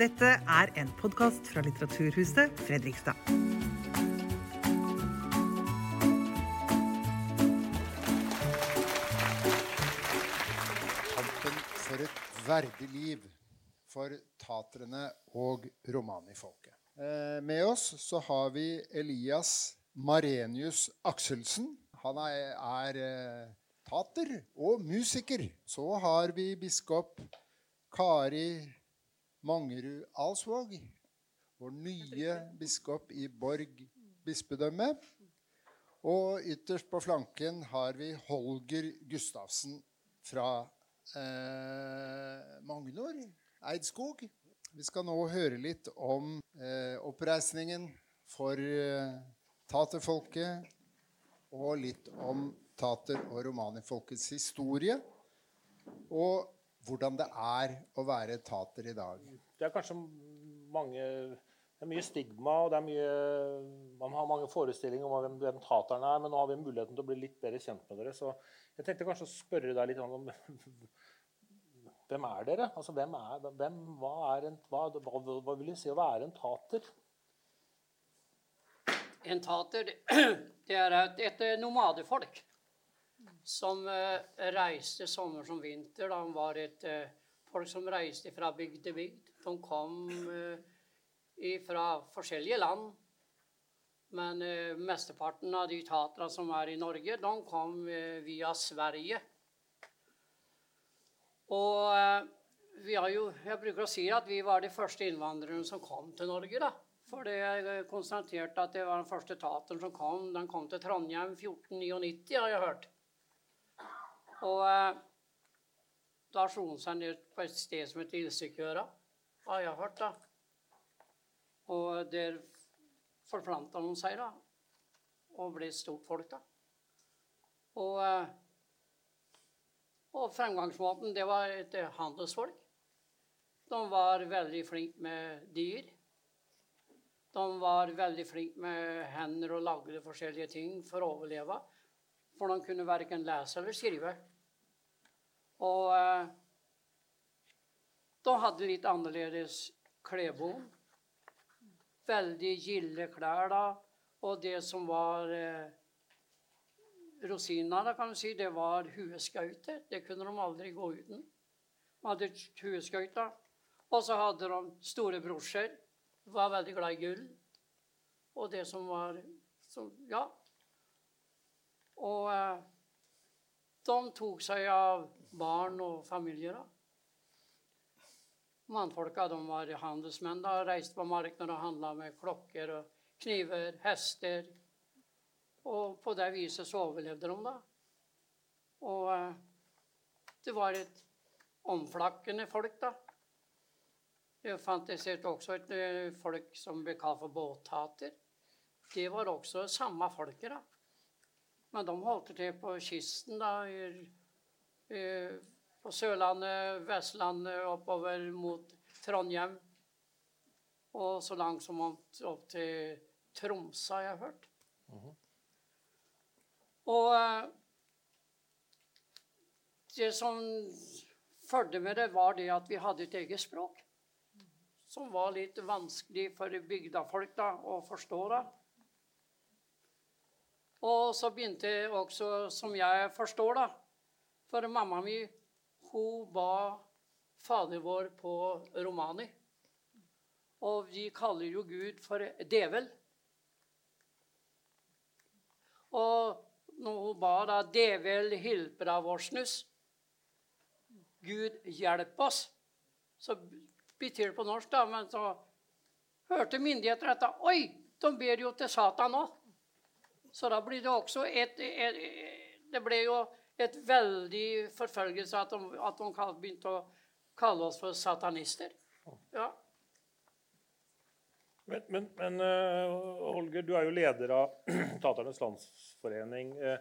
Dette er en podkast fra Litteraturhuset Fredrikstad. Kampen for et verdig liv for taterne og romanifolket. Eh, med oss så har vi Elias Marenius Akselsen. Han er, er eh, tater og musiker. Så har vi biskop Kari Mangerud Alsvåg, vår nye biskop i Borg bispedømme. Og ytterst på flanken har vi Holger Gustavsen fra eh, Magnor Eidskog. Vi skal nå høre litt om eh, oppreisningen for eh, taterfolket, og litt om tater- og romanifolkets historie. Og hvordan det er å være tater i dag. Det er kanskje mange det er mye stigma, og det er mye, man har mange forestillinger om hvem, hvem tateren er. Men nå har vi muligheten til å bli litt bedre kjent med dere. Så jeg tenkte kanskje å spørre deg litt om hvem er dere? Altså, hvem er, hvem, hva, er en, hva, hva, hva vil det si å være en tater? En tater det er et, et nomadefolk som uh, reiste sommer som vinter. De var et uh, folk som reiste fra bygd til bygd. De kom uh, fra forskjellige land. Men mesteparten av de taterne som er i Norge, de kom via Sverige. Og vi har jo, jeg bruker å si at vi var de første innvandrerne som kom til Norge. da. For er konstatert at det var den første tateren som kom. Den kom til Trondheim 1499, har jeg hørt. Og da slo han seg ned på et sted som heter Ilsekøra, har jeg hørt. da. Og der forplanta han seg, da. Og ble et stort folk, da. Og, og fremgangsmåten, det var et handelsfolk. De var veldig flinke med dyr. De var veldig flinke med hender og lagde forskjellige ting for å overleve. For de kunne verken lese eller skrive. Og de hadde litt annerledes klesbom veldig gilde klær da. Og det som var eh, rosina, da, kan du si, det var hueskauter. Det kunne de aldri gå uten. De hadde hueskauter. Og så hadde de store brosjer. Var veldig glad i gull. Og det som var som, Ja. Og eh, de tok seg av barn og familier. da. Mannfolka de var handelsmenn. da, Reiste på markedet og handla med klokker og kniver, hester. Og på det viset så overlevde de, da. Og eh, det var et omflakkende folk, da. Det fantiserte også et eh, folk som ble kalt for båthater. Det var også samme folket, da. Men de holdt til på kysten, da. I, på Sørlandet, Vestlandet, oppover mot Trondheim. Og så langt som opp til Tromsø, har jeg hørt. Mm -hmm. Og det som fulgte med det, var det at vi hadde et eget språk. Som var litt vanskelig for bygdafolk da, å forstå. da. Og så begynte også, som jeg forstår, da For mamma mi hun ba Fader vår på romani. Og vi kaller jo Gud for djevel. Og når hun ba da 'Djevel hilper av årsnus', Gud hjelp oss, så betyr det på norsk, da, men så hørte myndigheter dette. Oi, de ber jo til Satan òg. Så da blir det også et, et, et Det ble jo et veldig forfølgelse at de, at de begynte å kalle oss for satanister. Ja. Men, men, men uh, Holger, du er jo leder av Taternes Landsforening. Uh,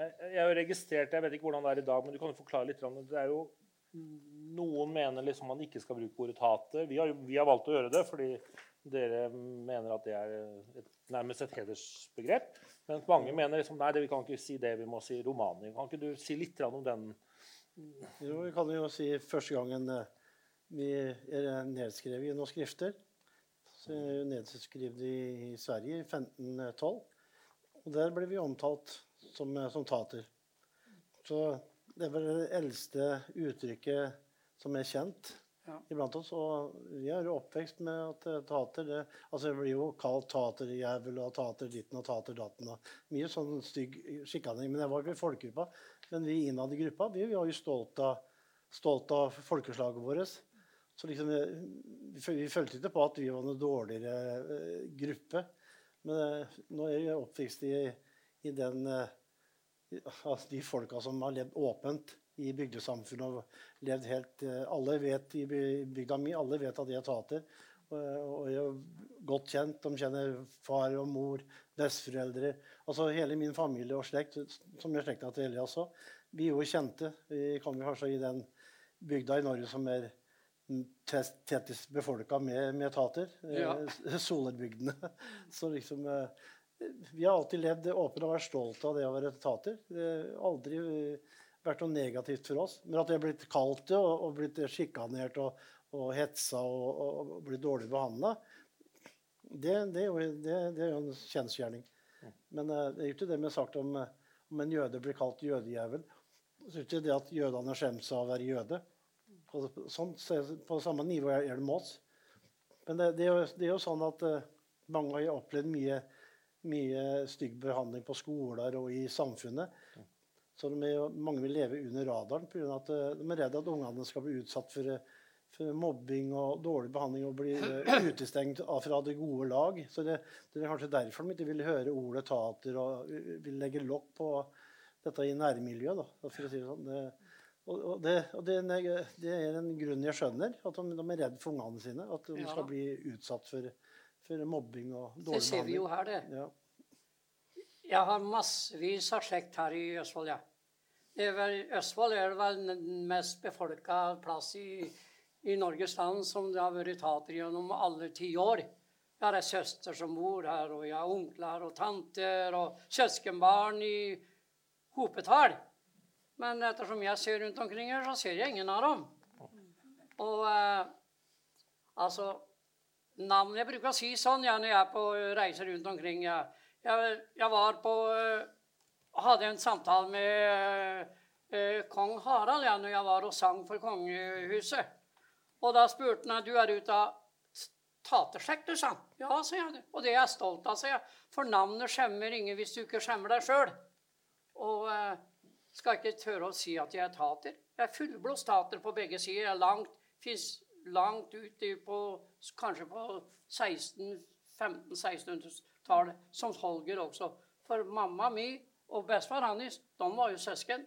jeg har jo registrert, jeg vet ikke hvordan det er i dag, men du kan jo forklare litt. Det er jo Noen mener liksom man ikke skal bruke ordet tater. Vi har, vi har valgt å gjøre det fordi dere mener at det er et, nærmest et hedersbegrep. Men mange mener liksom, nei, vi kan ikke si det, vi må si romani. Kan ikke du si litt om den? Jo, vi kan jo si første gangen Vi er nedskrevet i noen skrifter. Så er nedskrevet i, Sverige i 1512. Og der ble vi omtalt som, som tater. Så det er vel det eldste uttrykket som er kjent Ja. iblant oss. Og vi er jo oppvekst med at eh, tater det, Altså det blir jo kalt taterjævel og tater ditten og tater datten. Mye sånn stygg sjikaning. Men jeg var ikke folkegruppa. Men vi innad i gruppa vi var jo stolt av, stolt av folkeslaget vårt. Så liksom, vi, vi følte ikke på at vi var noe dårligere eh, gruppe. Men eh, nå er jeg oppvokst i, i den eh, altså de folka som har levd åpent i bygdesamfunnet og levd helt eh, Alle vet i bygda mi alle vet at jeg er tater. Og, jeg er godt kjent. De kjenner far og mor, besteforeldre. Altså hele min familie og slekt, som er slekta til Elias òg. Vi er jo kjente. Vi kan jo kanskje i den bygda i Norge som er test- tettest befolka med, med tater. Ja. Eh, Solerbygdene. Så liksom eh, Vi har alltid levd åpent og vært stolt av det å være tater. Aldri vært noe negativt for oss. Men at vi har blitt kalt det og, og blitt sjikanert og, og hetsa og, og, blitt dårlig behandla, det, det, det, det er jo en kjensgjerning. Men eh, det er jo ikke det vi har sagt om, om en jøde blir kalt jødejævel. Så er det ikke det at jødene skjemmer seg av å være jøde. Sånn, på samme nivå er det med oss. Men det, det, er, jo, er jo sånn at eh, mange har opplevd mye, mye stygg behandling på skoler og i samfunnet. Så de er, mange vil leve under radaren pga. at eh, de er redd at ungene skal bli utsatt for, eh, for mobbing og dårlig behandling og bli eh, utestengt fra det gode lag. Så det, det er kanskje derfor de ikke vil høre ordet tater og vil legge lokk på dette i nærmiljøet. Da, for å si det sånn. Det, og, det, og det, det er en grunn jeg skjønner. At de, de er redd for ungene sine. At de Ja skal bli utsatt for, for mobbing og dårlig behandling. Det ser vi jo her, det. Ja. Jeg har massevis av slekt her i Østfold, ja. Østfold er vel den mest befolka plass i, i Norges land som det har vært tater gjennom alle tiår. Jeg har ei søster som bor her, og jeg har onkler og tanter og søskenbarn i hopetall. Men ettersom jeg ser rundt omkring her, så ser jeg ingen av dem. Og eh, altså Navnet Jeg bruker å si sånn ja, når jeg er på reiser rundt omkring. Ja. jeg, jeg var på eh, Hadde en samtale med eh, kong Harald ja, når jeg var og sang for kongehuset. Og da spurte han du er ute av taterslekt, du, sa han. Ja, sa jeg. Og det er jeg stolt av, sa jeg. For navnet skjemmer ingen hvis du ikke skjemmer deg sjøl. Og eh, skal ikke tørre å si at jeg er tater. Jeg er fullblods tater på begge sider. Jeg er langt, fins langt ut på kanskje på 16, 15 1600 tallet som Holger også. For mamma mi og bestefar hans, de var jo søsken.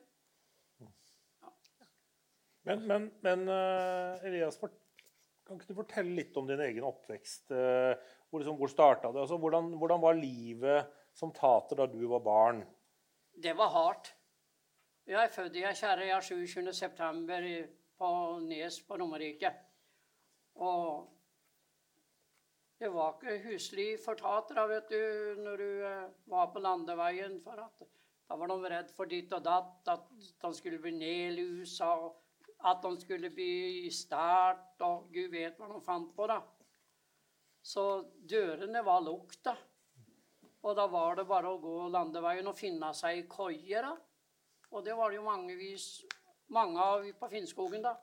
Men, men, men uh, Elias, kan ikke du fortelle litt om din egen oppvekst? Uh, hvor, liksom, hvor starta det? Altså, hvordan, hvordan var livet som tater da du var barn? Det var hardt. Jeg er født i Kjerre, jeg er 27. september på Nes på Romerike. Og det var ikke huslig for tatere, vet du, når du eh, var på landeveien. For at da var de redd for ditt og datt, at de skulle bli nedlusa, og at de skulle bli stært, og gud vet hva de fant på, da. Så dørene var lukta. Og da var det bare å gå landeveien og finne seg i koier. da. Og det var det jo mangevis, mange av på Finnskogen, da.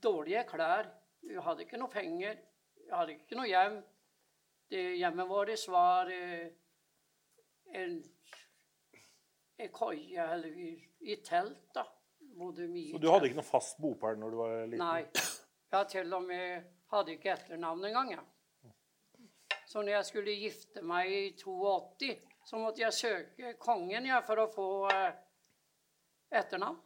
Dårlige klær. Vi hadde ikke noe penger. Vi hadde ikke noe hjem. Det Hjemmet vårt var eh, en, koie, eller i, i telt, da. Bodde mye Så du hadde ikke noe fast bopel når du var liten? Nei. Jeg til og med hadde ikke etternavn engang. Ja. Så når jeg skulle gifte meg i 82, så måtte jeg søke kongen ja, for å få eh, etternavn.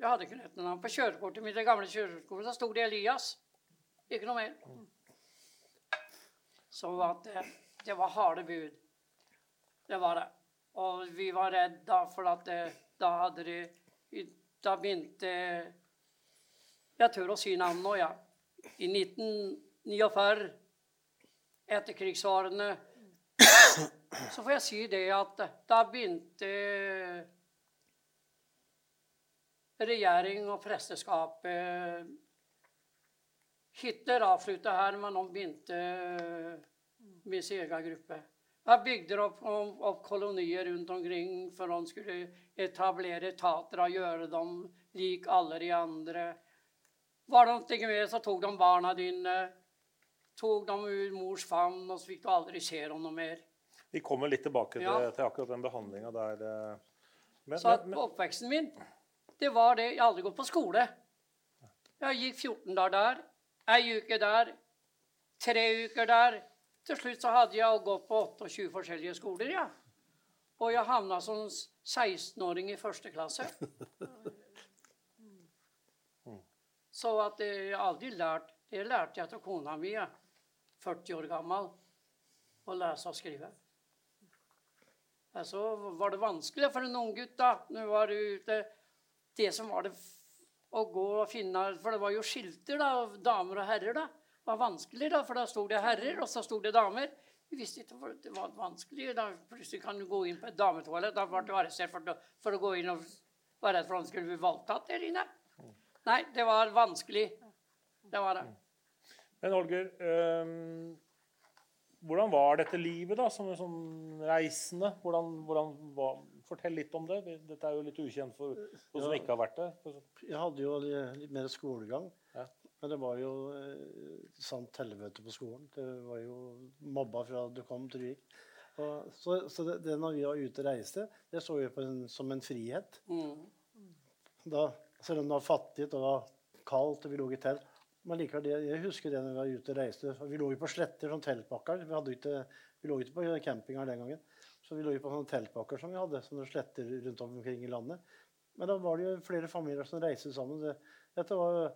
Jeg hadde ikke etternavn. På kjørekortet mitt, det gamle kjørekortet så sto det Elias. Ikke noe mer. Så at det, det var harde bud. Det var det. Og vi var redde da, for at det, da hadde de Da begynte jeg tør å si navnet nå, ja. I 1949, etter krigsårene, så får jeg si det at da begynte regjering og presteskap Hitler avslutta her, men nå begynte min med sin egen gruppe. Jeg bygde opp, opp kolonier rundt omkring for han skulle etablere etater og gjøre dem lik alle de andre. Var det noe med, så tok de barna dine, tok dem ut mors favn, og så fikk du aldri se dem noe mer. Vi kommer litt tilbake til, Ja. til akkurat den behandlinga der. eh. Men, Så men, men, oppveksten min, det var det. Jeg har aldri gått på skole. Jeg gikk 14 dager der, ei uke der, tre uker der. Til slutt så hadde jeg gått på 28 forskjellige skoler, ja. Og jeg havna som 16-åring i første klasse. Så at jeg aldri lært Det lærte jeg av kona mi, ja. 40 år gammel, å lese og skrive. Så var det vanskelig for en ung gutt da, når var ute. Det som var det å gå og finne For det var jo skilter, da, damer og herrer, da. Det var vanskelig, da, for da sto det herrer, og så sto det damer. Vi visste ikke for det var vanskelig. Da plutselig kan du gå inn på et dametoalett. Da ble du arrestert for, for å gå inn og være redd for om du skulle bli voldtatt der inne. Nei, det var vanskelig. Det var det. men Holger, um, hvordan var dette livet da, som, som reisende? Hvordan, hvordan var, fortell litt om det. Dette er jo litt ukjent for oss som Ja. ikke har vært der. Jeg hadde jo litt mer skolegang. Men det var jo eh, sant helvete på skolen. Det var jo mobba fra du kom til du gikk. Og, så så det, det når vi var ute og reiste, det så vi på en, som en frihet. Mm. Da, selv om det var fattig og det var kaldt og vi lå i telt. Men likevel, det, jeg husker det når vi var ute og reiste. Vi lå jo på sletter som teltbakker. Vi, hadde jo ikke, vi lå ikke på campinga den gangen. Så vi lå jo på sånne teltbakker som vi hadde, sånne sletter rundt omkring i landet. Men da var det jo flere familier som reiste sammen. Det, dette var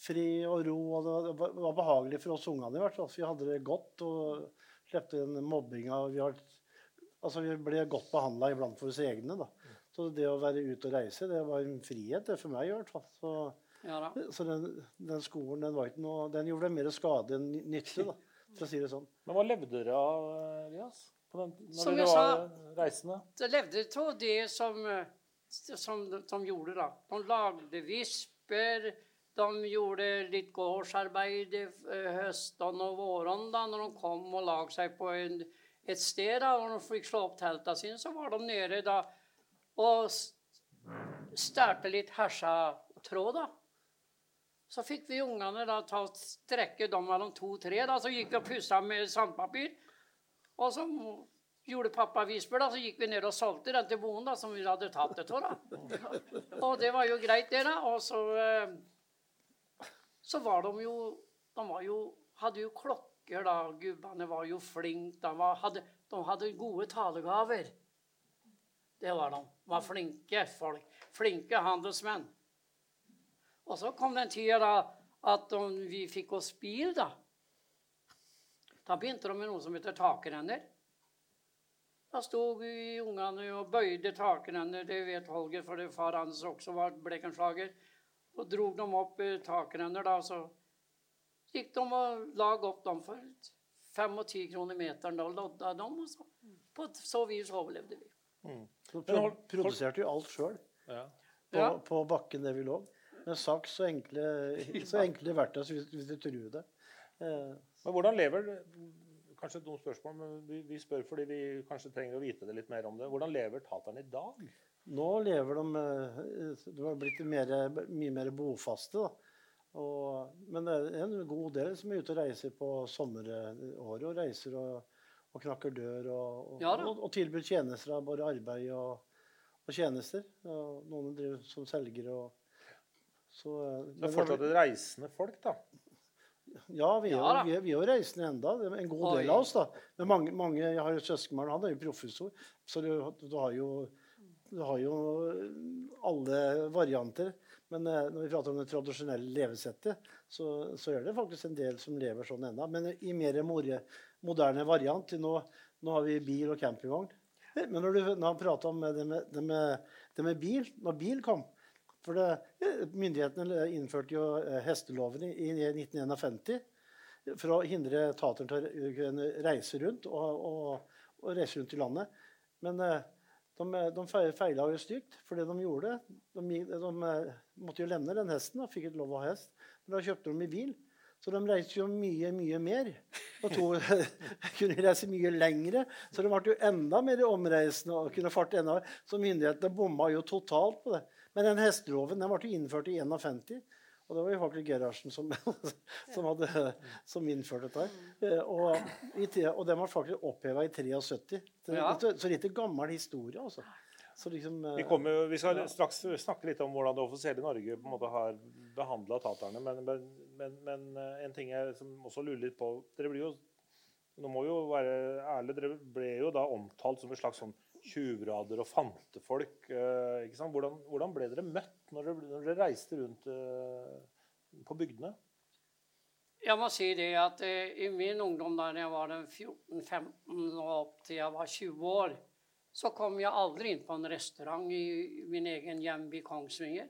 fri og ro, og det var, behagelig for oss ungene i hvert fall. Vi hadde det godt og slapp den mobbinga. Vi, altså, vi ble godt behandla iblant for oss egne. da. Så det å være ute og reise, det var en frihet det for meg i hvert fall. Så, Ja så den, den skolen den, var ikke noe, den gjorde mer skade enn nytte, da, for å si det sånn. Men hva levde dere av, Elias? På den, når Som dere jeg var reisende? Det levde av det som, som de gjorde, da. De lagde visper. De gjorde litt gårdsarbeid i eh, høsten og våren da, når de kom og la seg på en, et sted. da, og de fikk slå opp teltene sine, så var de nede da og stærte litt hersatråd. da. Så fikk vi ungene da ta og strekke dem mellom to-tre. da, Så gikk vi og pussa med sandpapir. Og så gjorde pappa visper, da, så gikk vi ned og solgte den til bonden da, som vi hadde tatt det av. Og det var jo greit, det, da. Og så, eh, så var de jo De var jo, hadde jo klokker, da. Gubbene var jo flinke. De, hadde, de hadde gode talegaver. Det var de. De var flinke folk. Flinke handelsmenn. Og så kom den tida da at de, vi fikk oss bil, da. Da begynte de med noe som heter takrenner. Da sto ungene og bøyde takrenner, det vet Holger, for det far hans også var blekenslager. Og drog dem opp i takrenner, da, så gikk de og lag opp dem for fem og ti kroner meteren. Da lodda dem, og så på så vis overlevde vi. Så Men pro hold- produserte jo alt sjøl Ja. på, Ja. på bakken der vi lå. Med saks og enkle, så enkle verktøy hvis, hvis du truer det. Eh, Men hvordan lever Kanskje et dumt spørsmål, men vi, vi spør fordi vi kanskje trenger å vite det litt mer om det. Hvordan lever taterne i dag? Nå lever de eh, De har blitt mer, mye mer bofaste. da. Og, men det er en god del som er ute og reiser på sommeråret. Og reiser og, og knakker dør og, og, Ja og, og tilbyr tjenester av både arbeid og, og tjenester. Og noen driver som selgere og så, eh, er det- fortsatt et reisende folk, da. Ja, vi er, Ja vi er, vi er jo reisende enda. Det En god Oi. del av oss, da. Men mange, mange, jeg har jo søskenbarn, han er jo professor, så du, du har jo du har jo alle varianter. Men eh, når vi prater om det tradisjonelle levesettet, så, så er det faktisk en del som lever sånn ennå. Men i mer moderne variant. Nå, nå har vi bil og campingvogn. Men når du når han prater om det med, det, med, det med bil Når bil kom for det, eh, Myndighetene innførte jo eh, hesteloven i, i 1951 for å hindre tateren til å reise rundt og, og, og reise rundt i landet. Men eh, de, de feila jo stygt for det de gjorde. De, de, eh, måtte jo levne den hesten og fikk ikke lov å ha hest. Men da kjøpte de i bil. Så de reiste jo mye, mye mer. Og to, kunne reise mye lengre. Så de ble jo enda mer omreisende og kunne farte enda Så myndighetene bomma jo totalt på det. Men den hesteloven den ble jo innført i 51. Og det var jo faktisk Gerhardsen som, som, hadde, som innførte dette. her. Eh, Og, og den ble faktisk oppheva i 73. Så, Ja. så, så litt gammel historie, altså. Så liksom, eh, Vi, kommer, vi skal straks snakke litt om hvordan det offisielle Norge på en måte har behandla taterne. Men, men, men, men eh, en ting jeg som også lurer litt på Dere blir jo nå må vi jo være ærlige, dere ble jo da omtalt som et slags sånn tjuvrader og fantefolk. eh, ikke sant? Hvordan, hvordan ble dere møtt når dere, når dere reiste rundt eh, på bygdene? Jeg må si det at eh, i min ungdom, da jeg var 14-15 og opp til jeg var 20 år, så kom jeg aldri inn på en restaurant i min egen hjemby Kongsvinger.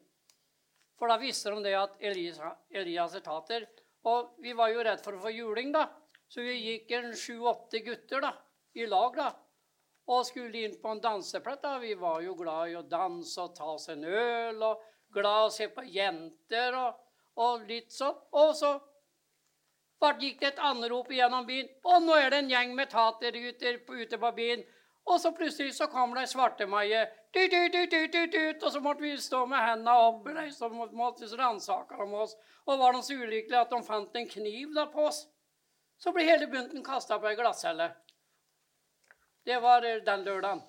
For da visste de det at Elias, Elias er tater. Og vi var jo redd for å få juling, da. Så vi gikk en sju-åtte gutter da, i lag da. Og skulle inn på en danseplett. da. Vi var jo glad i å danse og ta oss en øl. Og glad i å se på jenter og, og litt sånn. Og så gikk det et anrop gjennom byen. Og nå er det en gjeng med tatergutter ute på byen. Og så plutselig så kom det ei svartemaie. Og så måtte vi stå med hendene opp, og så måtte ransake om oss. Og var de så ulykkelige at de fant en kniv da på oss, så ble hele bunten kasta på ei glasshelle. Det var eh, den lørdagen.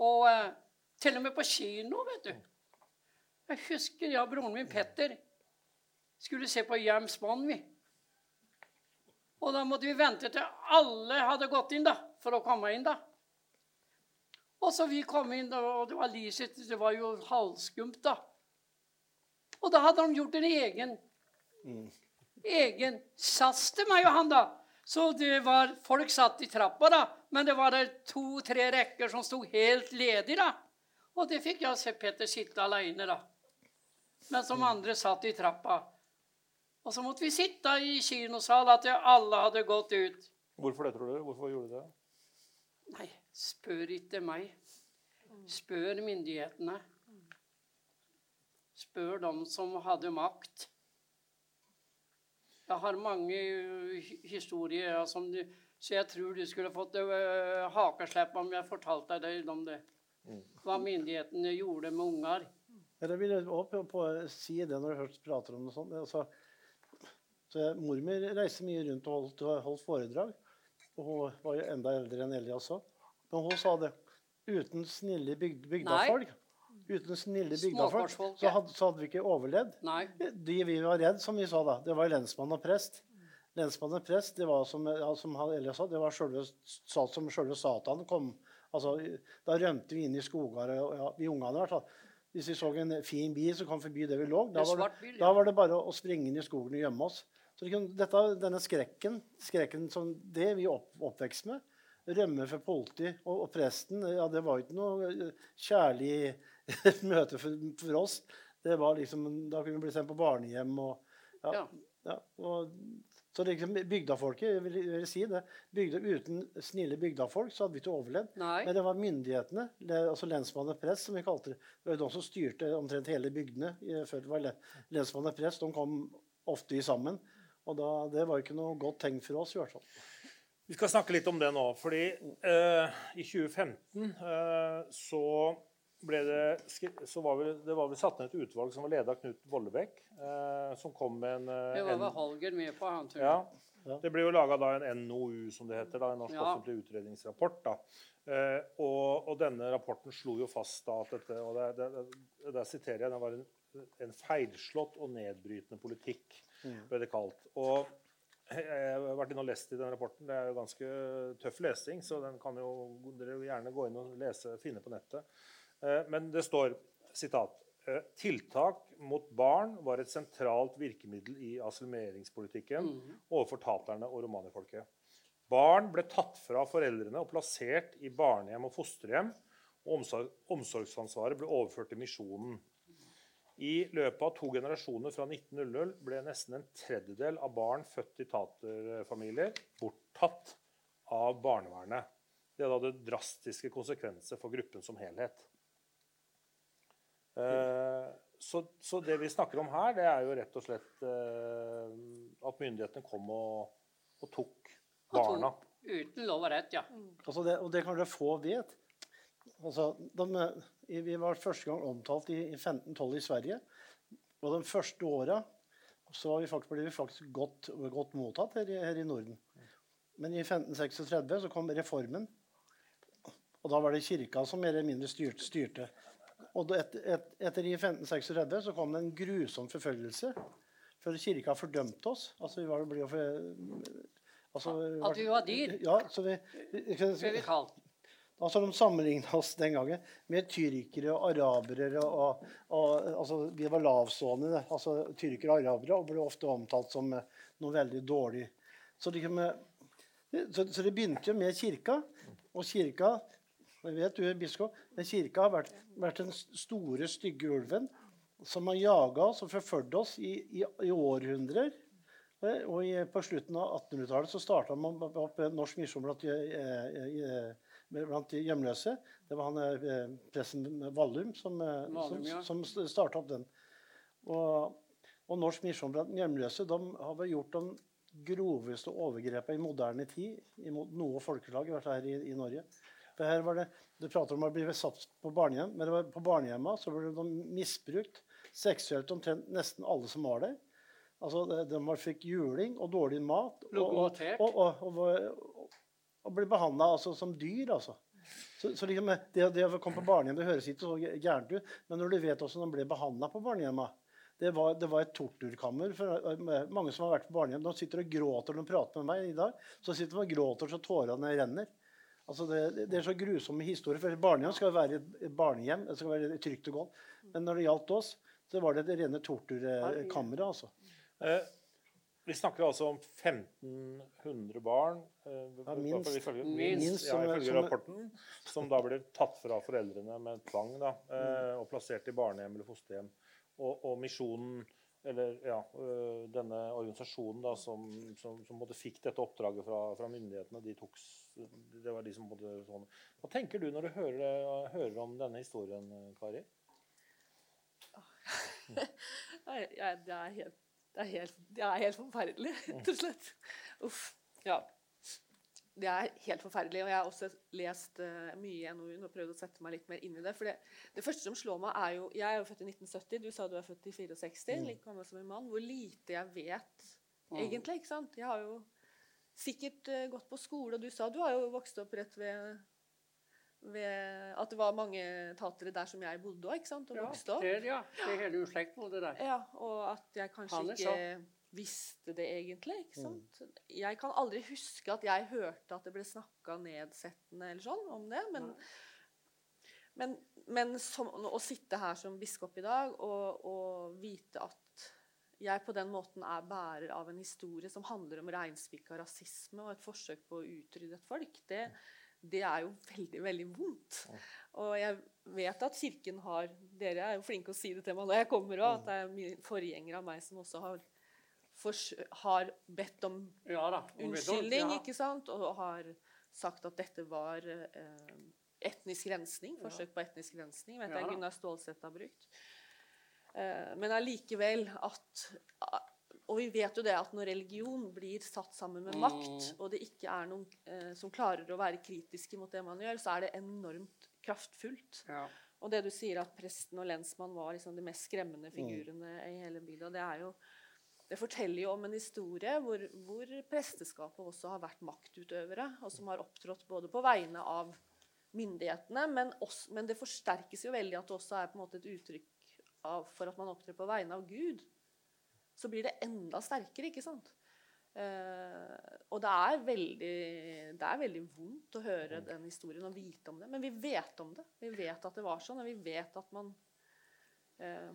Og eh, til og med på kino, vet du. Jeg husker og broren min Petter skulle se på James Bond, vi. Og da måtte vi vente til alle hadde gått inn da, for å komme inn. da. Og så vi kom inn, og det var lyset, det var jo halvskumt, da. Og da hadde de gjort en egen egen sats til meg og han, da. Så det var, folk satt i trappa, da, men det var to-tre rekker som sto helt ledig. da. Og det fikk jeg se Petter sitte aleine, da. Mens de andre satt i trappa. Og så måtte vi sitte i kinosal at alle hadde gått ut. Hvorfor det, tror du? Hvorfor gjorde du det? Nei, spør ikke meg. Spør myndighetene. Spør dem som hadde makt. Jeg har mange historier ja, som du, så jeg tror du skulle fått uh, hakeslepp om jeg fortalte deg om det. Hva myndighetene gjorde med unger. Jeg vil også på, å si det når du først prater om det sånn. Altså, så mor mi reiste mye rundt og holdt, holdt foredrag. Og hun var jo enda eldre enn Elias òg. Men hun sa det. Uten snille bygd, bygdafolk Uten snille bygdafolk Småkårsfolk, så hadde, så hadde vi ikke overlevd. Nei. De vi var redd, som vi sa da, det var lensmann og prest. Lensmann og prest, det var som, ja, som Elias sa, det var selve, som selve Satan kom. Altså, da rømte vi inn i skoger, og ja, vi ungene i hvert fall. Hvis vi så en fin bil som kom forbi der vi lå, da var, det, da var det bare å springe inn i skogen og gjemme oss. Så dette, denne skrekken, skrekken som det vi opp, oppvekst med, rømme for politi og, og presten, ja, det var ikke noe eh, kjærlig møte for, for oss. Det var liksom, Da kunne vi bli sendt på barnehjem og ja, Ja. ja, og, så liksom bygdafolket, jeg vil, vil si det, bygda, uten snille bygdafolk så hadde vi ikke overlevd. Nei. Men det var myndighetene, altså lensmann og prest, som vi kalte det. Det var jo de som styrte omtrent hele bygdene. Før det var lensmann og prest. De kom ofte i sammen. Og da, det var ikke noe godt tegn for oss, i hvert fall. Vi skal snakke litt om det nå. fordi eh, i 2015 eh, så ble det så var vel, Det var vel satt ned et utvalg som var ledet av Knut Vollebekk, eh, som kom med en, eh, Det var vel Holger med på, han tror ja, jeg. Det ble jo laga en NOU, som det heter. Da, en norsk Ja. offentlig utredningsrapport. Da. Eh, og, og denne rapporten slo jo fast da at dette og det, det, det, Der siterer jeg. Den var en, en feilslått og nedbrytende politikk, ble det kalt. Og jeg har vært inne og lest i den rapporten. Det er jo ganske tøff lesing, så den kan jo dere gjerne gå inn og lese, finne på nettet. Eh, Men det står sitat eh, Tiltak mot barn var et sentralt virkemiddel i assimileringspolitikken overfor taterne og romanifolket. Barn ble tatt fra foreldrene og plassert i barnehjem og fosterhjem. og omsorg, Omsorgsansvaret ble overført til misjonen. I løpet av to generasjoner fra 1900 ble nesten en tredjedel av barn født i taterfamilier borttatt av barnevernet. Det hadde drastiske konsekvenser for gruppen som helhet. Eh, så, så det vi snakker om her, det er jo rett og slett eh, at myndighetene kom og, og tok Og tok- barna. Uten lov og rett, ja. Altså det, og det kanskje få vet. Altså, de, vi var første gang omtalt i, i 1512 i Sverige. Og de første åra så vi faktisk, ble vi faktisk godt, godt mottatt her, i- her i Norden. Men i 1536 så kom reformen. Og da var det kirka som mer eller mindre styrte. Og da et, et, etter i 1536 så kom det en grusom forfølgelse. For kirka fordømte oss. Altså vi var, jo for, altså, At vi var dyr. Ja, så vi, vi, vi. Altså, De sammenligna oss den gangen med tyrkere og arabere. Og, og, altså, vi var lavstående, altså tyrkere og arabere, og ble ofte omtalt som eh, noe veldig dårlig. Så, liksom, eh, så, så det begynte jo med kirka. Og kirka jeg vet du er biskop, men kirka har vært, vært den store, stygge ulven som har jaga oss og forfulgt oss i, i, i århundrer. Eh, Og i, på slutten av 1800-tallet så starta man opp en norsk misjon blant, eh, eh, blant de hjemløse. Det var han presten Vallum som, ja. som, som starta opp den. Og, og Norsk misjon blant hjemløse de har gjort de groveste overgrepene i moderne tid imot noe folkeslag, i hvert fall her i, i Norge. For her var det, Du prater om å bli satt på barnehjem, men det var på barnehjemmet så ble de misbrukt seksuelt omtrent nesten alle som var der. Altså, de, de fikk juling og dårlig mat. Og, og, og, og, og ble behandla altså, som dyr, altså. Så, så liksom, det, det å komme på barnehjem det høres ikke så gærent ut, men når du vet hvordan de ble behandla på barnehjemmet det var, det var et torturkammer. for eh, Mange som har vært på barnehjem, de sitter og gråter når de prater med meg i dag. Så sitter de og gråter så tårene renner. Altså det, det- er så grusomme historier. For barnehjem skal være et barnehjem. Det skal være trygt og godt. Men når det gjaldt oss, så var det det rene torturkammeret. Altså. Eh, vi snakker altså om 1500 barn. Eh, Ja, minst. Ifølge, Minst, minst, ja, som- ifølge rapporten. Som da blir tatt fra foreldrene med tvang da, eh, og plassert i barnehjem eller fosterhjem. Og, og misjonen, eller ja, øh, denne organisasjonen da, som, som, som måtte fikk dette oppdraget fra, fra myndighetene, de tok, det var de som bodde sånn. Hva tenker du når du hører, hører om denne historien, Kari? ja, Det er helt, det er helt, det er helt forferdelig, rett og slett. Uff. Ja. Det er helt forferdelig. Og jeg har også lest uh, mye i NOU-en og prøvd å sette meg litt mer inn i det. For det, det første som slår meg, er jo Jeg er jo født i 1970. Du sa du er født i 64, like gammel som en mann. Hvor lite jeg vet egentlig. ikke sant? Jeg har jo sikkert eh, gått på skole, og du sa du har jo vokst opp rett ved ved at det var mange tatere der som jeg bodde òg, ikke sant? Og Ja, vokste opp. det, ja. det hele min slekt bodde der. Ja, og at jeg kanskje Han er ikke visste det egentlig. Mm. ikke sant? Jeg kan aldri huske at jeg hørte at det ble snakka nedsettende eller sånn om det. Men, men, men som, å sitte her som biskop i dag og, og vite at jeg på den måten er bærer av en historie som handler om reinspikka rasisme og et forsøk på å utrydde et folk, det, det er jo veldig, veldig vondt. Og jeg vet at Kirken har Dere er jo flinke å si det til meg når jeg kommer, òg, at det er mye forgjengere av meg som også har, har bedt om Ja unnskyldning, ja. ikke sant? Og har sagt at dette var eh, etnisk rensning. Forsøk på etnisk rensning. Vet Ja jeg. Gunnar Stålsett har brukt. Eh, men allikevel at Og vi vet jo det at når religion blir satt sammen med makt, Mm. og det ikke er noen eh, som klarer å være kritiske mot det man gjør, så er det enormt kraftfullt. Ja. Og det du sier at presten og lensmann var liksom de mest skremmende figurene i hele bygda, det er jo det forteller jo om en historie hvor, hvor presteskapet også har vært maktutøvere, og som har opptrådt både på vegne av myndighetene, men, også, men det forsterkes jo veldig at det også er på en måte et uttrykk av, for at man opptrer på vegne av Gud. Så blir det enda sterkere, ikke sant? Uh, og det er, veldig, det er veldig vondt å høre den historien og vite om det. Men vi vet om det. Vi vet at det var sånn, og vi vet at man uh,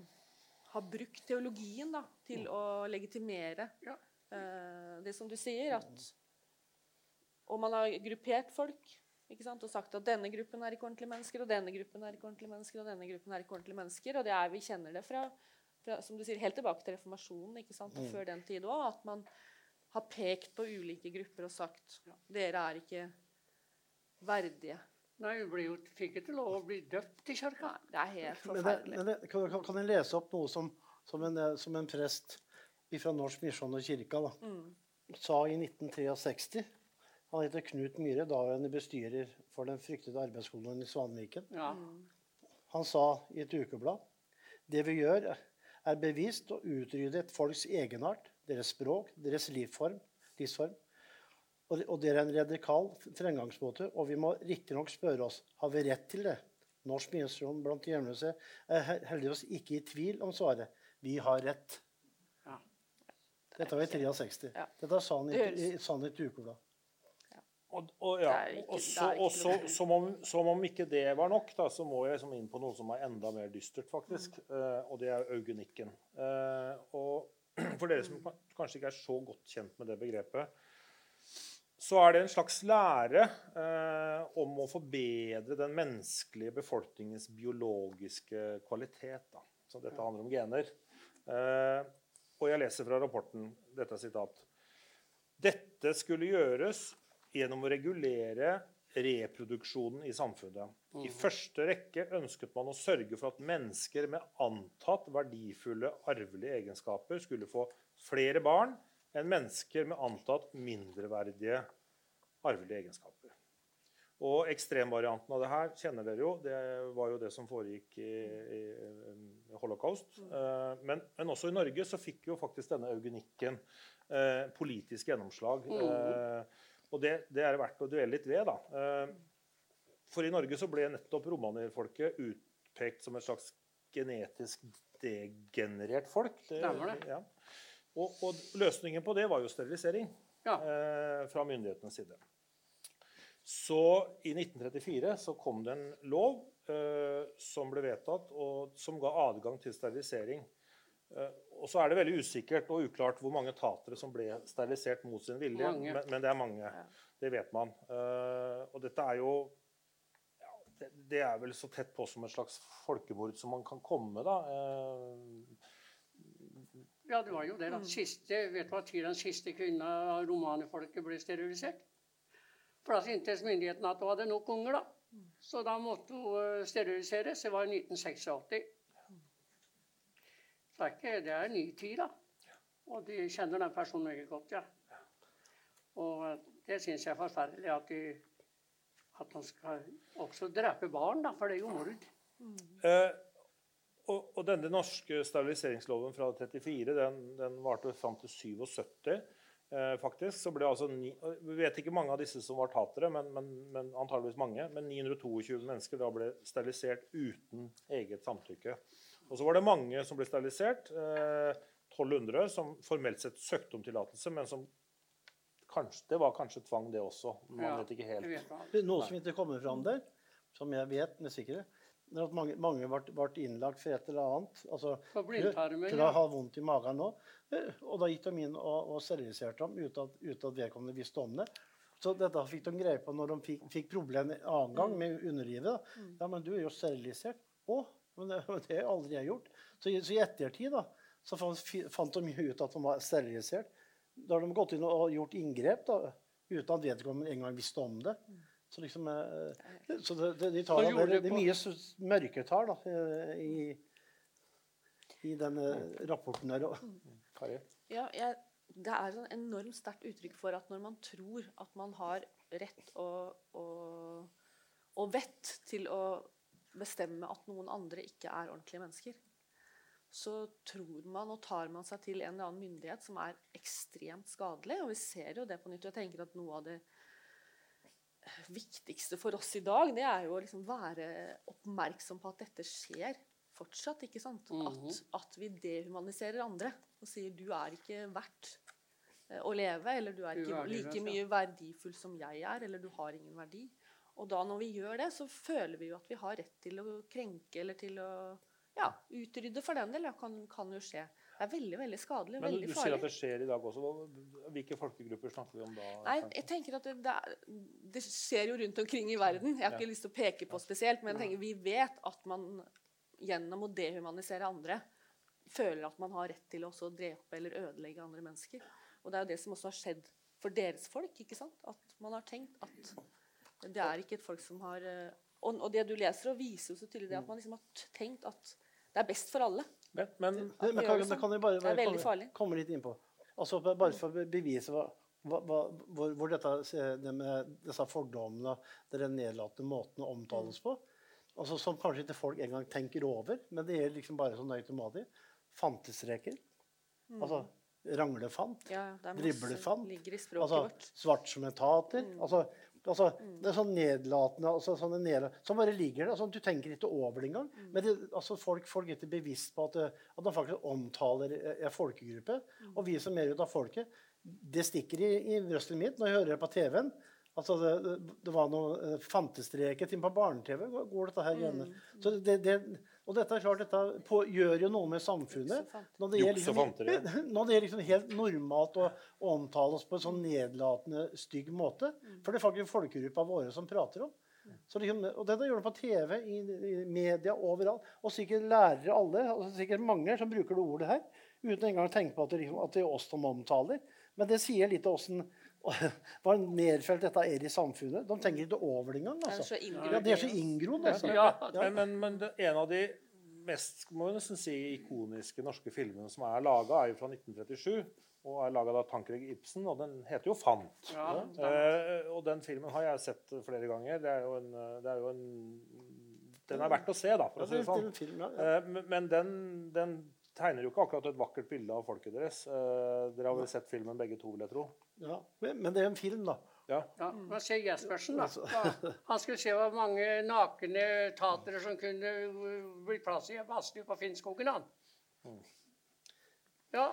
har brukt teologien da, til å legitimere Ja. uh, det som du sier. at Og man har gruppert folk og sagt at denne gruppen er ikke ordentlige mennesker, og denne gruppen er ikke ordentlige mennesker, og denne gruppen er ikke ordentlige mennesker. Og det er, vi kjenner det fra, fra som du sier, helt tilbake til reformasjonen ikke sant, og før den tid òg. At man har pekt på ulike grupper og sagt dere er ikke verdige Nei, hun jo, fikk ikke lov å bli døpt i kirka. Det er helt Men, det, forferdelig. men det, kan, kan- jeg lese opp noe som, som, en, eh, som en prest fra Norsk Misjon og Kirka da, sa i 1963? Han heter Knut Myhre, daværende bestyrer for den fryktede arbeidskolonien i Svanviken. Ja. Han sa i et ukeblad det vi gjør, er bevisst å utrydde et folks egenart, deres språk, deres livsform. livsform. Og, det, er en radikal fremgangsmåte, og vi må riktignok spørre oss har vi rett til det. Norsk misjon blant hjemløse er heldigvis ikke i tvil om svaret. Vi har rett. Ja. Dette var i 63. Ja. Dette sa han i, Det i, sa han i et ukeblad. Og, og, ja, ikke- og, så, og så, som, om, som om ikke det var nok, da, så må jeg liksom inn på noe som er enda mer dystert, faktisk. Mm. Uh, og det er eugenikken. Uh, og for dere som kanskje ikke er så godt kjent med det begrepet, så er det en slags lære uh, om å forbedre den menneskelige befolkningens biologiske kvalitet. Da. Så dette handler om gener. Og jeg leser fra rapporten dette er sitat. Dette skulle gjøres gjennom å regulere reproduksjonen i samfunnet. I første rekke ønsket man å sørge for at mennesker med antatt verdifulle arvelige egenskaper skulle få flere barn enn mennesker med antatt mindreverdige arvelige egenskaper. Og ekstremvarianten av det her kjenner dere jo. Det var jo det som foregikk i, i, i holocaust. Eh, Men, men også i Norge så fikk jo faktisk denne eugenikken eh, politisk gjennomslag. Eh, og det, det er det verdt å duelle litt ved. da. Eh, For i Norge så ble nettopp romanierfolket utpekt som et slags genetisk degenerert folk. Det, det. Ja. Og, og løsningen på det var jo sterilisering Ja. eh, fra myndighetenes side. Så i 1934 så kom det en lov eh, som ble vedtatt, og som ga adgang til sterilisering. Eh, og så er det veldig usikkert og uklart hvor mange tatere som ble sterilisert mot sin vilje. Men, men det er mange. Det vet man. Uh, og dette er jo ja, det, det er vel så tett på som et slags folkemord som man kan komme, da. Uh, Ja, det var jo det. da. Siste, vet du hva tid den siste kvinna av romanifolket ble sterilisert? For da syntes myndighetene at hun hadde nok unger, da. Så da måtte hun eh, steriliseres. Det var i 1986. Så det er, ikke, det er ny tid, da. Og de kjenner den personen veldig godt, ja. Og eh, det syns jeg er forferdelig at de at man skal også drepe barn, da, for det er jo mord. Eh, og, og denne norske steriliseringsloven fra 34 den, den varte fram til 77. Eh, faktisk. Så ble altså ni, Vi vet ikke mange av disse som var tatere, men, men, men antageligvis mange. Men 922 mennesker da ble sterilisert uten eget samtykke. Og så var det mange som ble sterilisert. Eh, 1200 som formelt sett søkte om tillatelse, men som kanskje, det var kanskje tvang, det også. Man Ja, vet ikke helt. vet. Noe som ikke kommer fram der, som jeg vet med sikkerhet, er at mange, mange ble, ble innlagt for et eller annet. Altså, til å ha vondt i magen nå. Eh, Og da gikk de inn og, og steriliserte dem uten at, uten at vedkommende visste om det. Så dette fikk de greie på når de fikk, fikk problemer en annen gang med underlivet. da. Ja, men du er jo sterilisert. Å, men det, det har aldri jeg gjort. Så, i- så i ettertid da, så fant, fant de ut at de var sterilisert. Da har de gått inn og gjort inngrep da, uten at vedkommende engang visste om det. Så liksom, eh, så det, det, de tar, det, er mye mørketall da, eh, i, i denne rapporten der. Kari? Ja, jeg, det er et enormt sterkt uttrykk for at når man tror at man har rett og, og, og vett til å bestemme at noen andre ikke er ordentlige mennesker, så tror man og tar man seg til en eller annen myndighet som er ekstremt skadelig. Og vi ser jo det på nytt. Jeg tenker at noe av det viktigste for oss i dag, det er jo å liksom være oppmerksom på at dette skjer fortsatt. ikke sant? At, at vi dehumaniserer andre og sier du er ikke verdt eh, å leve, eller du er ikke like mye verdifull som jeg er, eller du har ingen verdi. Og da når vi gjør det, så føler vi jo at vi har rett til å krenke eller til å ja, utrydde for den del. Det kan, kan jo skje. Det er veldig veldig skadelig. Men farlig. veldig du sier at det skjer i dag også. Hvilke folkegrupper snakker vi om da? Nei, jeg tenker at det, det, er, det skjer jo rundt omkring i verden. Jeg har ikke lyst til å peke på spesielt, men jeg tenker vi vet at man gjennom å dehumanisere andre føler at man har rett til også å drepe eller ødelegge andre mennesker. Og det er jo det som også har skjedd for deres folk. ikke sant? At man har tenkt at Det er ikke et folk som har eh, Og, og det du leser, og viser jo så tydelig det at man liksom har tenkt at det er best for alle. Men, men Men, men kan, det sånn. kan vi bare, er bare komme, komme litt innpå? Altså, bare for å bevise hva, hva, hvor, hvor dette, eh, det med disse fordommene, den nedlatende måten å omtales på, altså, som kanskje ikke folk engang tenker over, men det er liksom bare sånn automatisk. Fantestreker. Altså ranglefant. Ja, Driblefant. ligger i språket Altså svart som etater mm. Altså, altså, det er sånn nedlatende altså, sånne nedlatende Som bare ligger der. Altså, du tenker ikke over det engang. Men det, altså, folk, folk er ikke bevisst på at, eh, at man faktisk omtaler en folkegruppe. Og vi som er ut av folket, det stikker i, i røsten mitt når jeg hører det på TV-en. Altså, det, det, var noe fantestreket inn på barne-TV. Går dette her igjen? Så det, det, og dette er klart, dette på, gjør jo noe med samfunnet. Når det, gjelder liksom, når det er liksom helt normalt å, å omtale oss på en sånn nedlatende, stygg måte. For det er faktisk folkegruppa våre som prater om. Så liksom, og dette gjør det på TV, i, i media, overalt. Og sikkert lærere alle, og sikkert mange som bruker det ordet her, uten engang å tenke på at det, liksom, at det er oss som omtaler. Men det sier litt om åssen hva nedfelt dette er i samfunnet. De tenker ikke over det engang. Er Altså. Ja, det er så inngrodd. Altså. Ja, Men, men, en av de mest må vi nesten si, ikoniske norske filmene som er laga, er jo fra 1937. Og er laga av Tankred Ibsen, og den heter jo 'Fant'. Ja, Eh, og den filmen har jeg sett flere ganger. Det er jo en, det er jo en Den er verdt å se, da, for å si det sånn. Eh, men- Men den, den tegner jo ikke akkurat et vakkert bilde av folket deres. Eh, dere har vel sett filmen begge to, vil jeg tro? Ja. Men men det er en film, da. Ja. Ja, men se Jespersen, da. Han skulle se hvor mange nakne tatere som kunne bli plass i en badstue på Finnskogen. han. Ja.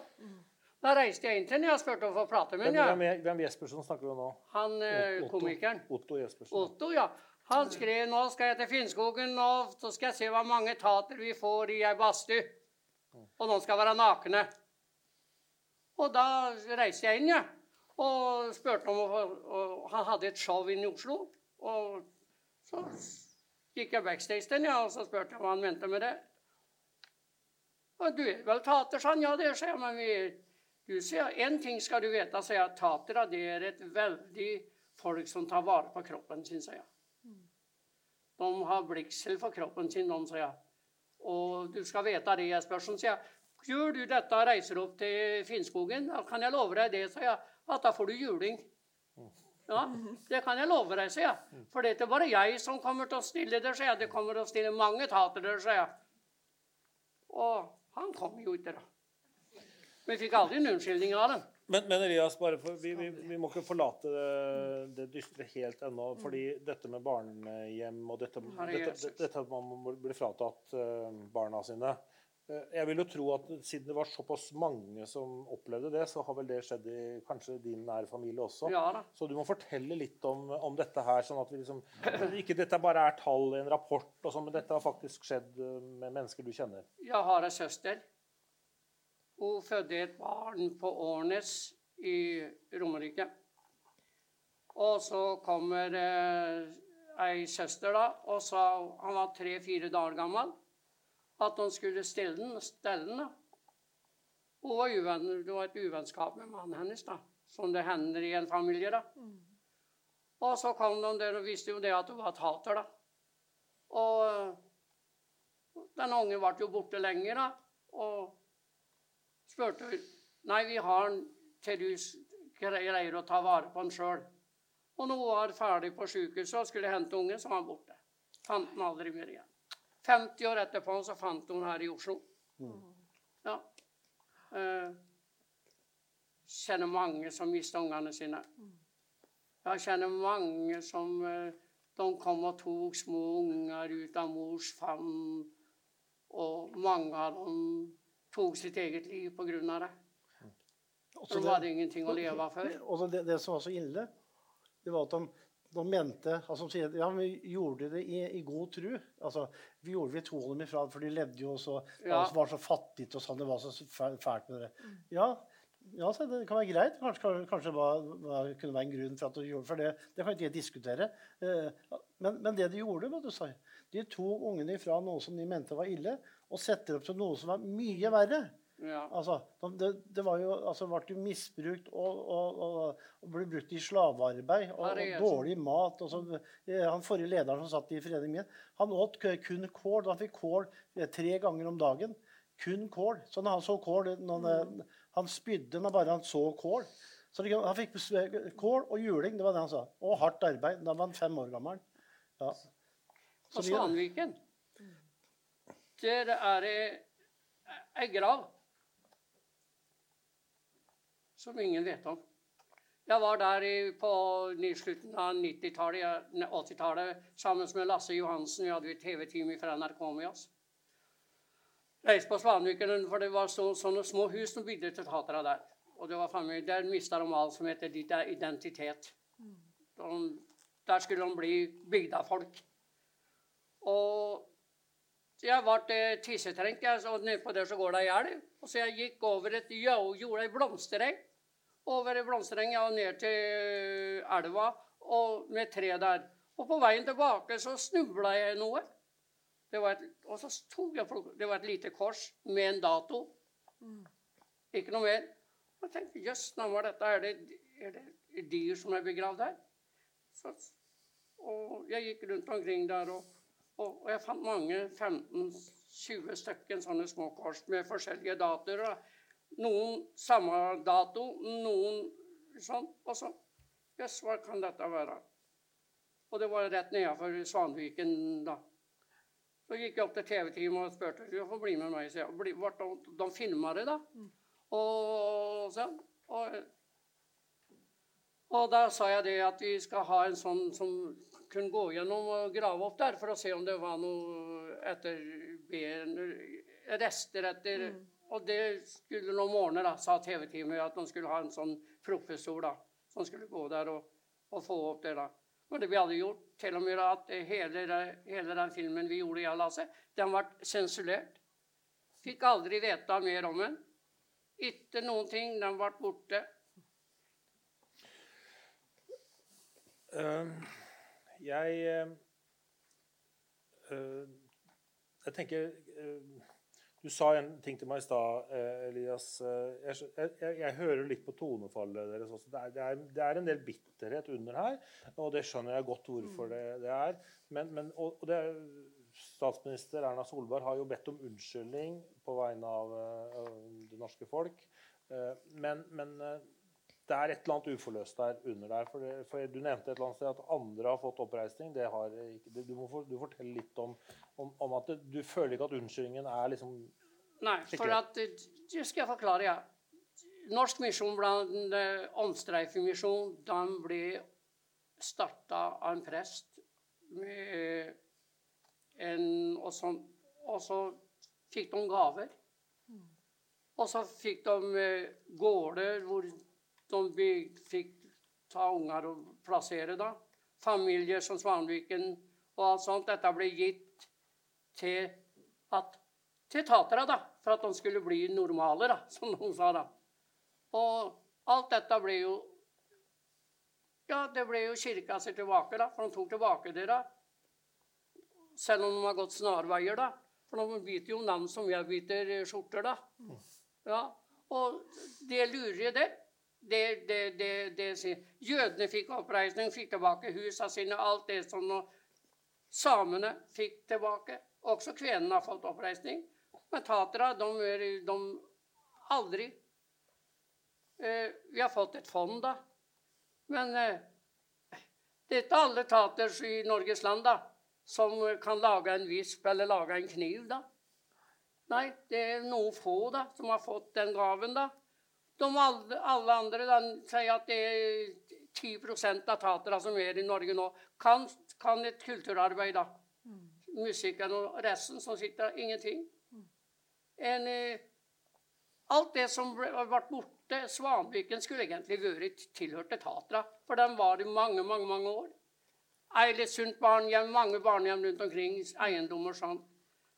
Da reiste jeg inn til ham og spurte om å få prate med ham. hvem, hvem Jespersen snakker vi om nå? Han eh, Otto. komikeren. Otto Jespersen. Otto, ja. Han skrev nå skal jeg til Finnskogen, og så skal jeg se hvor mange tater vi får i ei badstue. Og de skal være nakne. Og da reiste jeg inn. Ja. Og spurte om og Han hadde et show inne i Oslo. Og så gikk jeg backstage den, ja, og så spurte jeg hva han mente med det. Og du er vel tater, sa han. Ja, det er, sier jeg. Men vi du sier, En ting skal du vite, sier jeg. Tatere det er et veldig folk som tar vare på kroppen sin, sier jeg. De har blikksel for kroppen sin, de, sier jeg. Og du skal vite det, Jespersen, sier jeg. Gjør du dette og reiser opp til Finnskogen, da kan jeg love deg det, sier jeg, at da får du juling. Ja, det kan jeg love deg, sier jeg. For det er ikke bare jeg som kommer til å stille der, sier jeg. Det kommer til å stille mange tater der, sier jeg. Og han kom jo ikke, da. Vi fikk aldri en unnskyldning av dem. Men, men Elias, bare for, vi, vi, vi må ikke forlate det, det dystre helt ennå. fordi dette med barnehjem og dette, dette, dette at man må bli fratatt eh, barna sine eh, Jeg vil jo tro at siden det var såpass mange som opplevde det, så har vel det skjedd i kanskje din nære familie også. Ja. Så du må fortelle litt om, om dette her, sånn at vi liksom Ikke dette bare er tall i en rapport, og sånn, men dette har faktisk skjedd eh, med mennesker du kjenner. Jeg har en søster. Hun fødte et barn på Årnes i Romerike. Og så kommer eh, ei søster da, og sa han var tre-fire dager gammel, at hun skulle stille den. Stelle den da. Hun var uven, det var et uvennskap med mannen hennes, da, som det hender i en familie. da. Og så kom de der og visste jo det at hun var tater, da. Og den ungen ble jo borte lenger, da. Og spurte hun. Nei, vi har den til du greier å ta vare på den sjøl. Og når hun var ferdig på sykehuset og skulle hente ungen, så var han borte. Fant den aldri mer igjen. 50 år etterpå så fant hun her i Oslo. Ja. Eh, kjenner mange som mista ungene sine. Jeg kjenner mange som eh, de kom og tok små unger ut av mors favn. Og mange av dem tok sitt eget liv av det. Også de hadde ingenting å leve av før. Og det, det som var så ille, det var at de, de mente altså de sier, Ja, vi gjorde det i, i god tru. Altså, vi gjorde vi tog dem ifra, for de levde jo så Ja. var så fattige og sånn. Det var så fælt med det. Ja, ja så det kan være greit. Kanskje, kanskje, det var, var, kunne være en grunn for at du gjorde For det, det kan ikke jeg diskutere. Eh, men, men det de gjorde, vet du, de tok ungene ifra noe som de mente var ille, og setter opp til noe som var mye verre. Ja. Altså, det, det var jo, altså, ble jo misbrukt og, og, og, og ble brukt i slavearbeid og, er dårlig mat. Og så, eh, han forrige lederen som satt i foreningen han åt kun kål. Han fikk kål eh, tre ganger om dagen. Kun kål. Så når han så kål når han, han spydde når bare han så kål. Så det, han fikk kål og juling, det var det han sa. Og hardt arbeid. Da var han fem år gammel. Ja. Så og Svanviken der er det ei grav som ingen vet om. Jeg var der i, på slutten av 90-tallet, 80-tallet sammen med Lasse Johansen. Vi hadde et TV-team fra NRK med oss. Reiste på Svanviken, for det var så, sånne små hus som bygde til teatret der. Og det var familie, Der mista de alt som heter ditt identitet. De, der skulle de bli bygdafolk. Og jeg ble tissetrengt, jeg, og nedpå der så går det ei elv. Og så jeg gikk over et jo, gjorde ei blomstereng. Over ei blomstereng og ned til elva og med tre der. Og på veien tilbake så snubla jeg i noe. Det var et, og så tok jeg Det var et lite kors med en dato. Ikke noe mer. Og jeg tenkte jøss, nå var dette er det, er det dyr som er begravd her? Så, og jeg gikk rundt omkring der, og, og, og jeg fant mange 15-20 stykker sånne små kors med forskjellige datoer. da. Noen samme dato, noen sånn. Og så Jøss, hva kan dette være? Og det var rett nedenfor Svanviken, da. Så gikk jeg opp til TV-teamet og spurte om jeg får bli med meg. Så jeg ble, ble, de, de filma det, da. Og sånn. Og, og da sa jeg det at vi skal ha en sånn som kunne gå gjennom og grave opp der for å se om det var noe etter ben, rester etter Og det skulle noen morgener, da, sa TV-teamet, at de skulle ha en sånn professor da, som skulle gå der og, og få opp det. da. Men det vi hadde gjort, til og med at hele, hele den filmen vi gjorde, jeg og Lasse, den ble sensurert. Fikk aldri vite mer om den. Ikke noen ting. Den ble borte. Eh, jeg eh, eh, Jeg tenker eh, Du sa en ting til meg i stad, Elias. Jeg, jeg, jeg, hører litt på tonefallet deres også. Det er, det, er, det en del bitterhet under her, og det skjønner jeg godt hvorfor det, det er. Men, men, og, og det er, statsminister Erna Solberg har jo bedt om unnskyldning på vegne av det norske folk. Men, men det er et eller annet uforløst der under der. For, det, for Du nevnte et eller annet sted at andre har fått oppreisning. Det har ikke, du, må for, du fortelle litt om, om, om at det, du føler ikke at unnskyldningen er liksom Nei, for at Du Det skal jeg forklare, ja. Norsk misjon blant eh, omstreifemisjon, den ble starta av en prest med en Og så, og så fikk de gaver. Og så fikk de eh, gårder hvor de vi fikk ta unger og plassere, da. Familier som Svanviken og alt sånt. Dette ble gitt til at til taterne, da, for at de skulle bli normale, da, som de sa. da. Og alt dette ble jo Ja, det ble jo kirka sin tilbake, da, for de tok tilbake det. da. Selv om de har gått snarveier, da. For de biter jo navn som jeg biter skjorter, da. Ja, Og det lurer det. Det, det, det, det, Jødene fikk oppreisning, fikk tilbake husene sine, alt det som samene fikk tilbake. Også kvenene har fått oppreisning. Men taterne, de de, aldri eh, Vi har fått et fond, da. Men eh, det er ikke alle tater i Norges land da, som kan lage en visp eller lage en kniv. da. Nei, det er noen få da, som har fått den gaven. da. De alle, alle andre den, sier at det er 10% av tatere som er i Norge nå, kan, kan et kulturarbeid. da. Musikken og resten som sitter ingenting. En, eh, alt det som ble, ble borte Svanviken skulle egentlig vært tilhørt til Tatra, for den var i mange, mange mange år. Eilesund barnehjem, mange barnehjem rundt omkring, eiendommer sånn.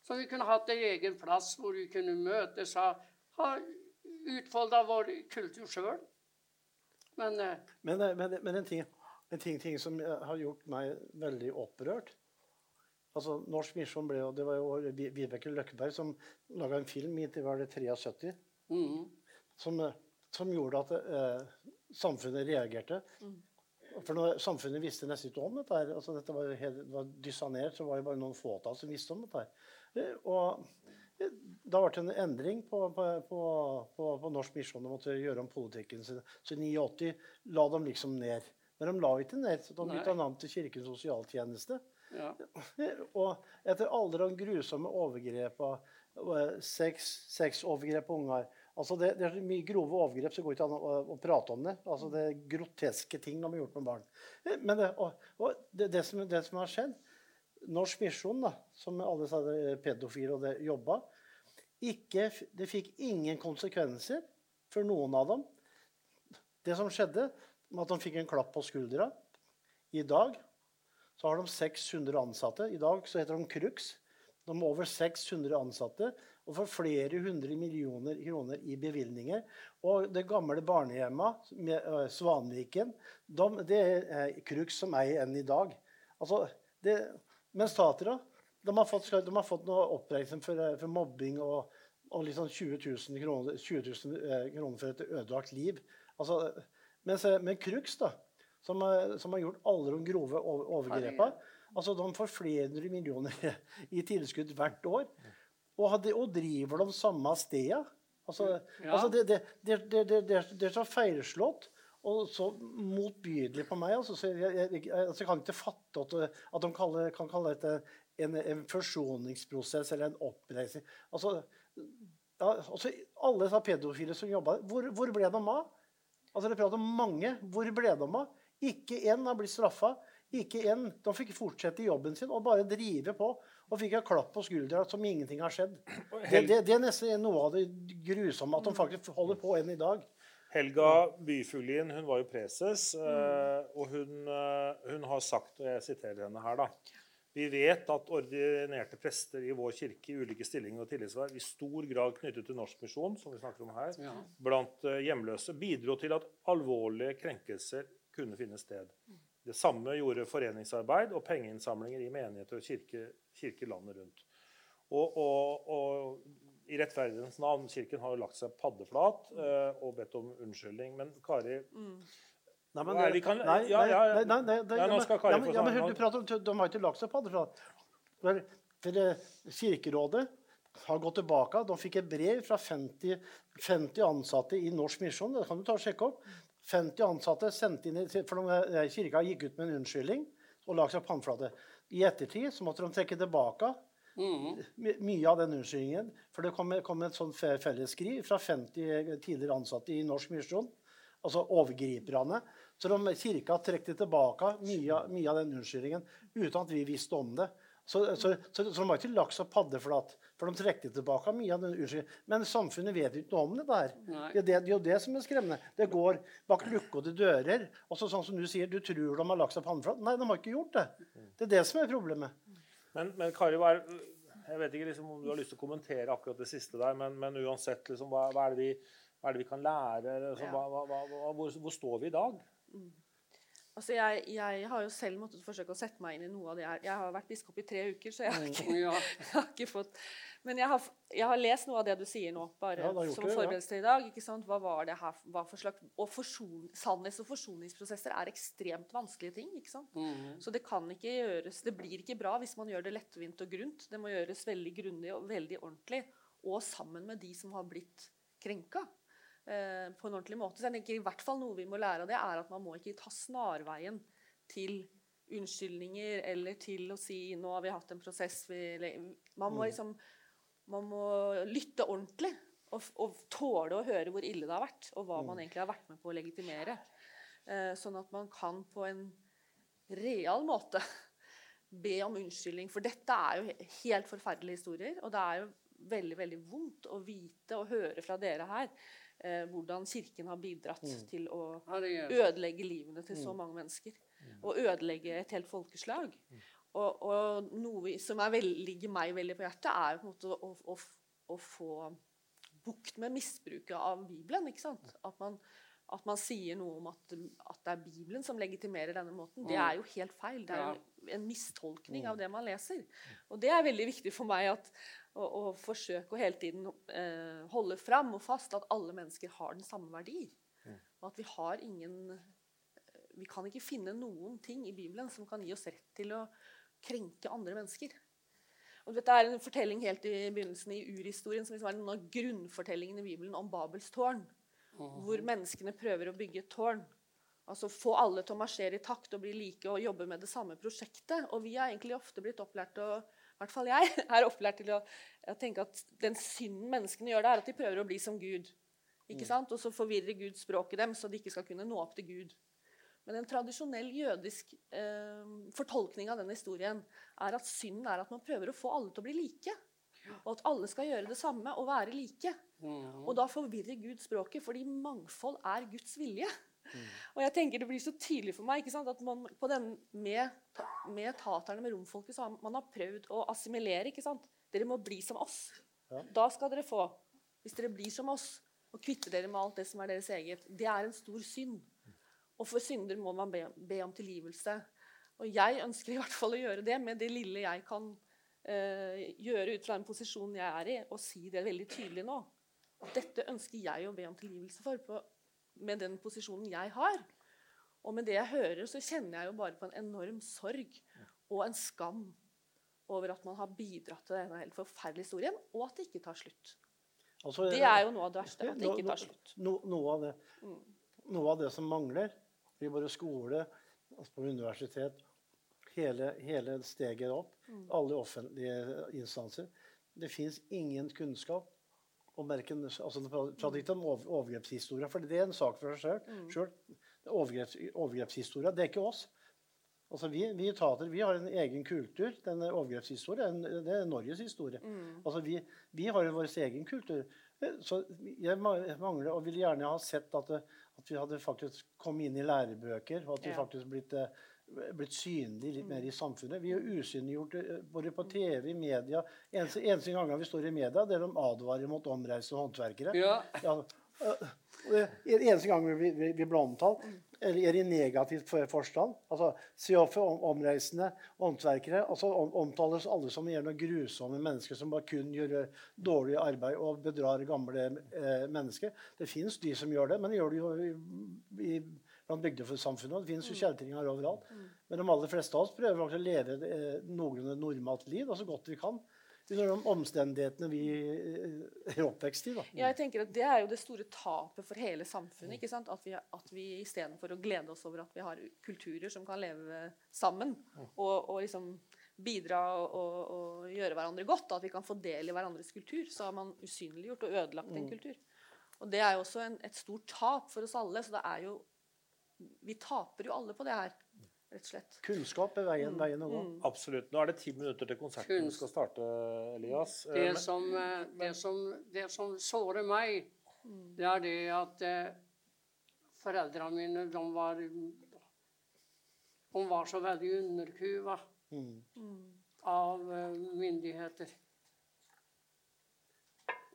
Så vi kunne hatt en egen plass hvor vi kunne møtes og ha utfolda vår kultur sjøl. Men eh, Men, eh, men, men en, ting, en ting, ting som eh, har gjort meg veldig opprørt altså Norsk Misjon ble jo Det var jo Vibeke Løkkeberg som laga en film i var det 73. mm. som, som gjorde at eh, samfunnet reagerte. For når samfunnet visste nesten ikke om dette. her, altså Dette var, helt, var dysanert, så var det bare noen fåtall som visste om dette. her. Og da ble det en endring på, på, på, på, på Norsk Misjon. De måtte gjøre om politikken sin. Så i 89 la de liksom ned. Men de la ikke ned. så De bytta navn til Kirkens sosialtjeneste. Ja. Og etter alle de grusomme overgrepene, eh, sex, sexovergrep på unger altså det, det er så mye grove overgrep, så det går ikke an å, å prate om det. Altså det er groteske ting de har gjort med barn. Eh, Men det, og, og det, det, som, det som har skjedd Norsk Misjon, da, som alle sa pedofile og det jobba, ikke, det fikk ingen konsekvenser for noen av dem. Det som skjedde, var at de fikk en klapp på skuldra. I dag så har de 600 ansatte. I dag så heter de Crux. De har over 600 ansatte og får flere hundre millioner kroner i bevilgninger. Og det gamle barnehjemmet, med, Svanviken, de, det er Crux som eier enn i dag. Altså, det, mens Tatra de har fått, fått noe oppreisning for, for mobbing og, og liksom 20 000 kroner, 20 000 eh, kroner for et ødelagt liv. Altså, mens, eh, men Crux, da, som, eh, som har gjort alle de grove over- overgrepene altså De får flere millioner i tilskudd hvert år. Og, hadde, og driver de samme stedet. Altså, Ja. altså det, det, det, det, er så feilslått og så motbydelig på meg. Altså, så jeg, jeg, jeg, altså, jeg kan ikke fatte at, at de kaller, kan kalle dette en, en forsoningsprosess eller en oppreisning. Altså, ja, altså, alle disse pedofile som jobba hvor, hvor ble de av? Altså, det prater om mange. Hvor ble de av? Ikke én har blitt straffa. Ikke en, De fikk fortsette i jobben sin og bare drive på. Og fikk en klapp på skuldra som ingenting har skjedd. Det, det, det er nesten noe av det grusomme at de faktisk holder på enn i dag. Helga Byfuglien hun var jo preses, eh, og hun, eh, hun har sagt, og jeg siterer henne her, da Vi vet at ordinerte prester i vår kirke i ulike stillinger og tillitsverv i stor grad knyttet til Norsk misjon, som vi snakker om her, Ja. blant eh, hjemløse, bidro til at alvorlige krenkelser kunne finne sted. Det samme gjorde foreningsarbeid og pengeinnsamlinger i menigheter og kirke, kirke landet rundt. Og, og, og i rettferdighetens navn, Kirken har jo lagt seg paddeflat eh, og bedt om unnskyldning. Men Kari, Nei, men, nei, kan- nei, ja, ja, ja. nei, nei, nei, nei, Ja, nå men- skal Kari ja, men- ja, du prater om, De har ikke lagt seg på det. Eh, Kirkerådet har gått tilbake. De fikk et brev fra 50, 50 ansatte i Norsk Misjon. Det kan du ta og sjekke opp. 50 ansatte sendte inn, for de, eh, Kirka gikk ut med en unnskyldning og la seg på pannflate. I ettertid så måtte de trekke tilbake Mm. my- mye av den unnskyldningen. For det kom, kom et sånt fe- fellesskriv fra 50 tidligere ansatte i Norsk Misjon. Altså overgriperne. Så de, kirka trekte tilbake mye, mye av den unnskyldningen uten at vi visste om det. Så, så, så, så de har ikke lagt seg paddeflat, for de trekte tilbake mye av den unnskyldningen. Men samfunnet vet ikke noe om det der. Det er, det, det er jo det som er skremmende. Det går bak lukkede dører. Og så, sånn som du sier, du tror de har lagt seg paddeflat. Nei, de har ikke gjort det. Det er det som er problemet. men, men Kari hva er, jeg vet ikke liksom, om du har lyst til å kommentere akkurat det siste der, men, men uansett, liksom, hva, hva, er det vi, hva er det vi kan lære? Liksom, Ja. hva, hva, hva, hva, hvor, hvor står vi i dag? Altså jeg, jeg har jo selv måttet forsøke å sette meg inn i noe av det her. Jeg har vært biskop i tre uker, så jeg har ikke, jeg har ikke fått Men jeg har, jeg har lest noe av det du sier nå, bare Ja, som forberedelse til i dag. ikke sant? Hva var det her hva for slags Og forson, sannhets- og forsoningsprosesser er ekstremt vanskelige ting. ikke sant? Mm. Så det kan ikke gjøres Det blir ikke bra hvis man gjør det lettvint og grunt. Det må gjøres veldig grundig og veldig ordentlig, og sammen med de som har blitt krenka. Eh, på en ordentlig måte. Så jeg tenker i hvert fall noe vi må lære av det, er at man må ikke ta snarveien til unnskyldninger eller til å si 'nå har vi hatt en prosess'. Man må liksom man må lytte ordentlig og, og tåle å høre hvor ille det har vært, og hva man egentlig har vært med på å legitimere. Eh, sånn at man kan på en real måte be om unnskyldning. For dette er jo helt forferdelige historier, og det er jo veldig veldig vondt å vite og høre fra dere her eh, hvordan Kirken har bidratt til å ødelegge livene til så mange mennesker. Og ødelegge et helt folkeslag. Og, og noe som er vel, ligger meg veldig på hjertet, er på en måte å, å, å få bukt med misbruket av Bibelen. ikke sant? At man, at man sier noe om at, at det er Bibelen som legitimerer denne måten. Det er jo helt feil. Det er jo en mistolkning av det man leser. Og det er veldig viktig for meg at, Og, og forsøke å hele tiden eh, holde fram og fast at alle mennesker har den samme verdi. Og at vi har ingen Vi kan ikke finne noen ting i Bibelen som kan gi oss rett til å krenke andre mennesker. Og dette er en fortelling helt i begynnelsen i urhistorien, som liksom er en av grunnfortellingene i Bibelen om Babels tårn. Hvor menneskene prøver å bygge et tårn. Altså Få alle til å marsjere i takt og bli like og jobbe med det samme prosjektet. Og vi har egentlig ofte blitt opplært til å hvert fall jeg er opplært til å, å tenke at den synden menneskene gjør, det er at de prøver å bli som Gud. Ikke sant? Og så forvirrer Gud språket dem, så de ikke skal kunne nå opp til Gud. Men en tradisjonell jødisk eh, fortolkning av den historien er at synden er at man prøver å få alle til å bli like. Og at alle skal gjøre det samme og være like. Og da forvirrer Gud språket, fordi mangfold er Guds vilje. Og jeg tenker Det blir så tydelig for meg at man på den, med, med taterne, med romfolket, så har man har prøvd å assimilere. ikke sant? Dere må bli som oss. Da skal dere få. Hvis dere blir som oss og kvitter dere med alt det som er deres eget. Det er en stor synd. Og for synder må man be, be om tilgivelse. Og jeg ønsker i hvert fall å gjøre det med det lille jeg kan eh, gjøre ut fra den posisjonen jeg er i, og si det veldig tydelig nå. At dette ønsker jeg å be om tilgivelse for på, med den posisjonen jeg har. Og med det jeg hører, så kjenner jeg jo bare på en enorm sorg og en skam over at man har bidratt til denne helt forferdelige historien, og at det ikke tar slutt. Altså, Det er jo noe av det verste. At det ikke tar slutt. No, noe, av det, noe av det som mangler i både skole, altså på universitet, hele, hele steget opp, alle offentlige instanser Det fins ingen kunnskap om merke altså, Fra ditt om over- overgrepshistorie, for det er en sak for seg sjøl. Overgreps, overgrepshistorie, det er ikke oss. Altså vi, vi tater, vi har en egen kultur. Denne overgrepshistorien det er Norges historie. Altså vi, vi har vår egen kultur. Eh, Så jeg mangler og ville gjerne ha sett at, det, at vi hadde faktisk kommet inn i lærebøker, og at vi Ja. faktisk blitt, eh, blitt synlig litt mer i samfunnet. Vi er usynliggjort eh, både på TV, i media. Eneste, eneste gangen vi står i media, det er de advarer mot omreisende håndverkere. Ja. Ja, og det eneste gang vi, vi, vi blir omtalt, eller er i negativt forstand. Altså, Se opp for om, omreisende håndverkere. Altså, om, omtales alle som gjør noe grusomme mennesker som bare kun gjør dårlig arbeid og bedrar gamle eh, mennesker. Det fins de som gjør det, men de gjør det jo i, i, blant bygdesamfunnet. og Det finnes jo kjeltringer overalt. Men de aller fleste av oss prøver faktisk å leve et eh, noenlunde normalt liv da, så godt vi kan. Under de omstendighetene vi eh, er oppvekst i. da. Ja, jeg tenker at Det er jo det store tapet for hele samfunnet. ikke sant? At vi, at vi istedenfor å glede oss over at vi har kulturer som kan leve sammen, og, og liksom bidra og, og, og gjøre hverandre godt, at vi kan få del i hverandres kultur, så har man usynliggjort og ødelagt en kultur. Og Det er jo også en, et stort tap for oss alle. så det er jo Vi taper jo alle på det her, rett og slett. Kunnskap er veien, veien å gå. Absolutt. Nå er det ti minutter til konserten Kunst. skal starte, Elias. Eh, Det men- som, men... det som, det som sårer meg, det er det at eh, foreldrene mine, de var De var så veldig underkuva av eh, myndigheter.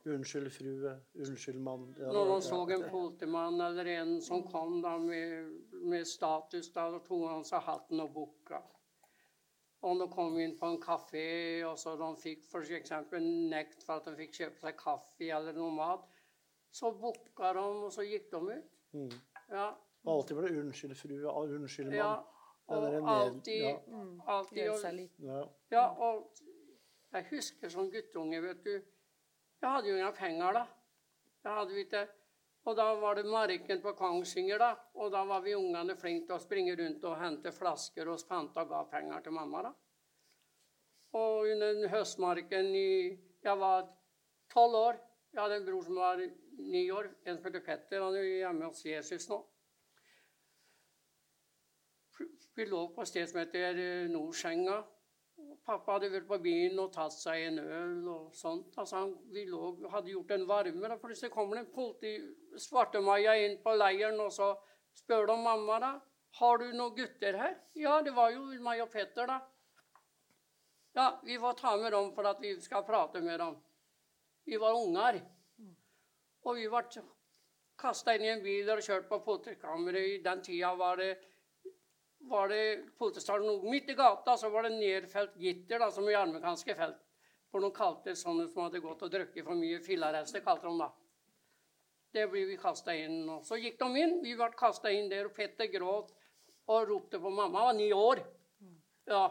Unnskyld, frue. Unnskyld, mann. Ja, Når de ja. så en politimann eller en som kom da med, med status, da tok han seg hatten og bukka. Om de kom inn på en kafé og så de fikk f.eks. nekt for at de fikk kjøpe seg kaffe eller noe mat, så bukka de, og så gikk de ut. Mm. Ja, Alltid var det 'unnskyld, frue', og 'unnskyld, mann'. Ja, Og alltid, ja. alltid Gjøre og- seg liten. Ja. Ja, og jeg husker som guttunge, vet du. Jeg hadde jo ingen penger da. Jeg hadde ikke Og da var det marken på Kongsvinger, da. Og da var vi ungene flinke til å springe rundt og hente flasker og Panta og ga penger til mamma, da. Og under høstmarken i Jeg var tolv år. Jeg hadde en bror som var ni år. En som heter Petter. Han er hjemme hos Jesus nå. Vi lå på et sted som heter Norsenga. Pappa hadde vært på byen og tatt seg en øl og sånt. Altså han, vi lå, hadde gjort en varme. Da plutselig kommer det en politi, svartemaja inn på leiren, og så spør de mamma da, har du noen gutter her. Ja, det var jo meg og Petter, da. Ja, vi får ta med dem for at vi skal prate med dem. Vi var unger. Og vi ble kasta inn i en bil og kjørt på politikammeret. I den tida var det var det politistasjonen midt i gata, så var det nedfelt gitter, da, som i amerikanske felt. For de kalte sånne som hadde gått og drukket for mye fillarester, kalte de da. Det ble vi kasta inn. Og så gikk de inn. Vi ble kasta inn der, og Petter gråt og ropte på mamma. Han var ni år. Ja.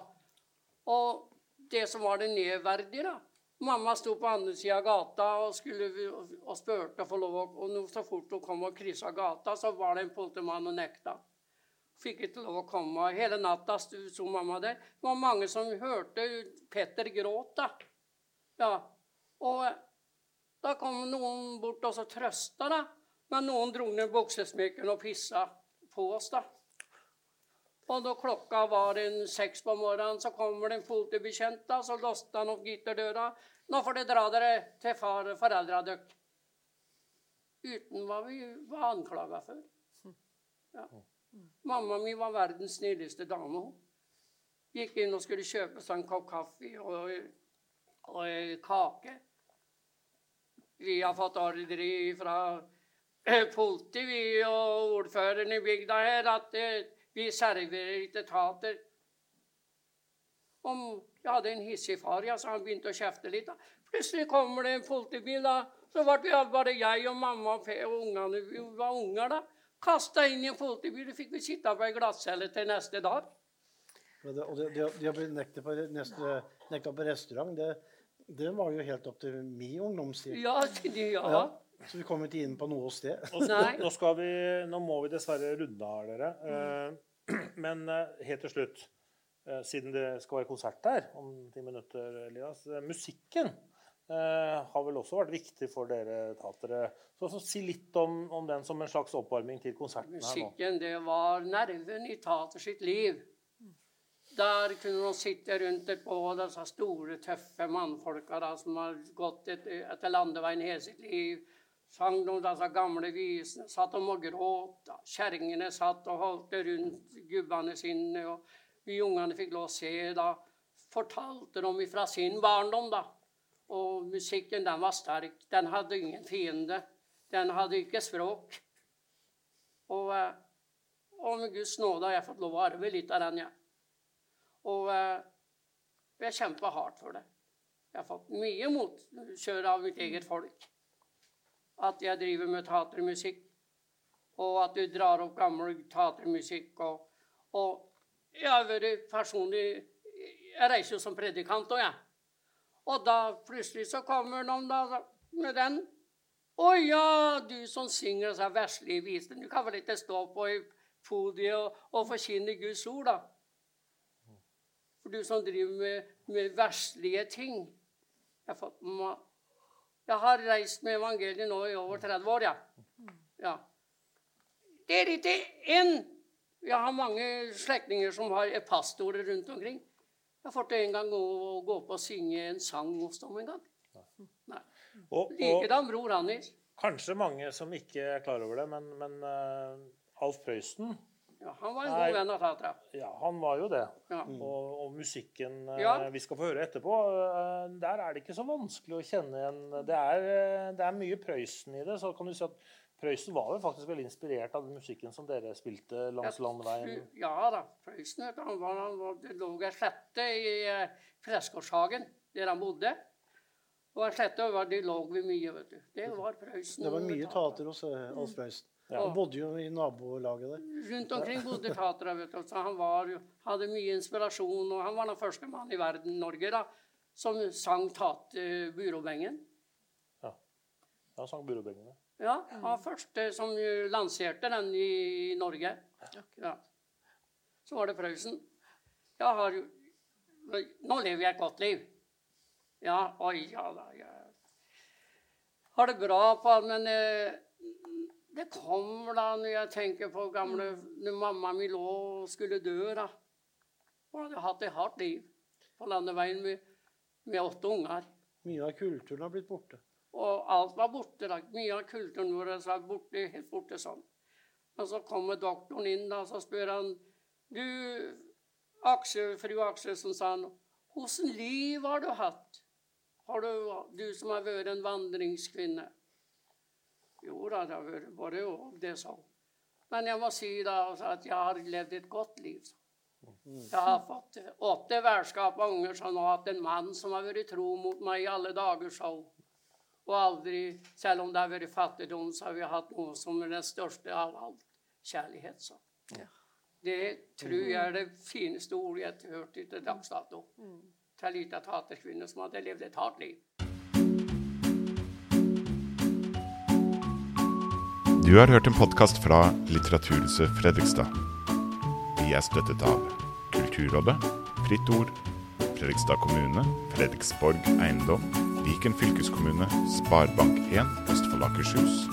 Og det som var det nedverdige, da Mamma sto på andre sida av gata og, skulle, og spurte å få lov. Og nå, så fort hun kom og kryssa gata, så var det en politimann og nekta. Fikk ikke lov å komme. Hele natta sto mamma der. Det var mange som hørte Petter gråt. Ja. Og da kom noen bort og så trøsta, da. Men noen dro ned buksesmekken og pissa på oss, da. Og da klokka var en seks på morgenen, så kommer det en politibetjent. da, Så låste han opp gitterdøra. 'Nå får dere dra dere til far, foreldra deres.' Uten hva vi var anklaga for. Ja. Mamma mi var verdens snilleste dame. Gikk inn og skulle kjøpe seg en kopp kaffe og, og kake. Vi har fått ordre fra politiet vi og ordføreren i bygda her at eh, vi serverer ikke tater. Om jeg hadde en hissig far, ja, så han begynte å kjefte litt. da. Plutselig kommer det en politibil. da. Så ble vi bare jeg og mamma og ungene vi var unger. da. Kasta inn i en politibil, og fikk vi sitte på ei glattcelle til neste dag. Det, og det, de, de har blitt nekta på, neste, nekta på restaurant. Det, det var jo helt opp til min ungdomstid. Ja, ja. Ja, Så vi kom ikke inn på noe sted. Nå, nå, skal vi, nå må vi dessverre runde av dere. Eh, Men eh, helt til slutt, eh, siden det skal være konsert der om ti minutter, Elias Musikken har vel også vært viktig for dere tatere. Så, så Si litt om, om den som en slags oppvarming til konserten her nå. Musikken, det var nerven i teater sitt liv. Der kunne man sitte rundt et bål, disse store, tøffe mannfolka da, som har gått et, etter landeveien hele sitt liv. Sang de gamle visene. Satt de og gråt. Kjerringene satt og holdt rundt gubbene sine. og Vi ungene fikk lov å se. da. Fortalte de fra sin barndom, da. Og musikken, den var sterk. Den hadde ingen fiende. Den hadde ikke språk. Og, eh, og med Guds nåde har jeg fått lov å arve litt av den, jeg. Og eh, jeg kjemper hardt for det. Jeg har fått mye motkjør av mitt eget folk. At jeg driver med teatermusikk, og at du drar opp gammel teatermusikk. Og, og jeg har vært personlig Jeg reiser jo som predikant òg, jeg. Og da plutselig så kommer noen da med den. Å ja, du som synger disse verslige visene. Du kan vel ikke stå på i podiet og, og forkynne Guds ord, da? For du som driver med, med verslige ting. Jeg har, fått, jeg har reist med evangeliet nå i over 30 år, ja. ja. Det er ikke én Jeg har mange slektninger som har er pastorer rundt omkring. Jeg får til en gang å gå opp og synge en sang hos dem en gang. Nei. Og, og Likedan bror Anders. kanskje mange som ikke er klar over det, men, men uh, Alf Prøysen Ja, han var en er, god venn av Tatra. Ja, han var jo det. Ja. Og, og musikken uh, Ja. vi skal få høre etterpå, uh, der er det ikke så vanskelig å kjenne igjen Det er, det er mye Prøysen i det. Så kan du si at Prøysen var vel faktisk veldig inspirert av den musikken som dere spilte langs landeveien. Ja da. Prøysen han var, han var, Det lå ei slette i eh, Fresgårdshagen, der han bodde. Og ei slette var, det lå vi mye, vet du. Det var Prøysen. Det var mye teater. hos eh, Alf Prøysen. Ja. Han bodde jo i nabolaget der. Rundt omkring bodde tatere. vet du. Så han var, hadde mye inspirasjon. Og han var den første mannen i verden, Norge, da, som sang teater Burobengen. Ja, han sang Burobengene. Ja, han var første som eh, lanserte den i Norge. Ja. Så var det Prøysen. Jeg har jo Nå lever jeg et godt liv. Ja, oi, ja da. Jeg har det bra på men eh, det kommer da når jeg tenker på gamle Når mamma mi lå og skulle dø, da. Hun hadde hatt et hardt liv på landeveien med, med åtte unger. Mye av kulturen har blitt borte. Og alt var borte. da. Mye av kulturen vår var borte, helt borte sånn. Og så kommer doktoren inn, da, så spør han Du, Aksel, fru Akselsen, sa han, åssen liv har du hatt? Har du, du som har vært en vandringskvinne? Jo da, det har vært både og, det sa hun. Men jeg må si da altså, at jeg har levd et godt liv. Så. Jeg har fått åtte værskap av unger som har hatt en mann som har vært tro mot meg i alle dager, så. Og aldri, selv om det har vært fattigdom, så har vi hatt noe som er den største av alt kjærlighet. Så. Det tror jeg er det fineste ordet jeg har hørt til dags dato. Til ei lita taterkvinne som hadde levd et hardt liv. Du har hørt en podkast fra Litteraturhuset Fredrikstad. Vi er støttet av Kulturrådet, Fritt Ord, Fredrikstad kommune, Fredriksborg eiendom, Viken fylkeskommune, Sparebank1 Østfold Akershus,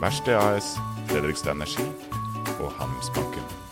Verksted AS, Fredrikstad Energi og Handelsbanken.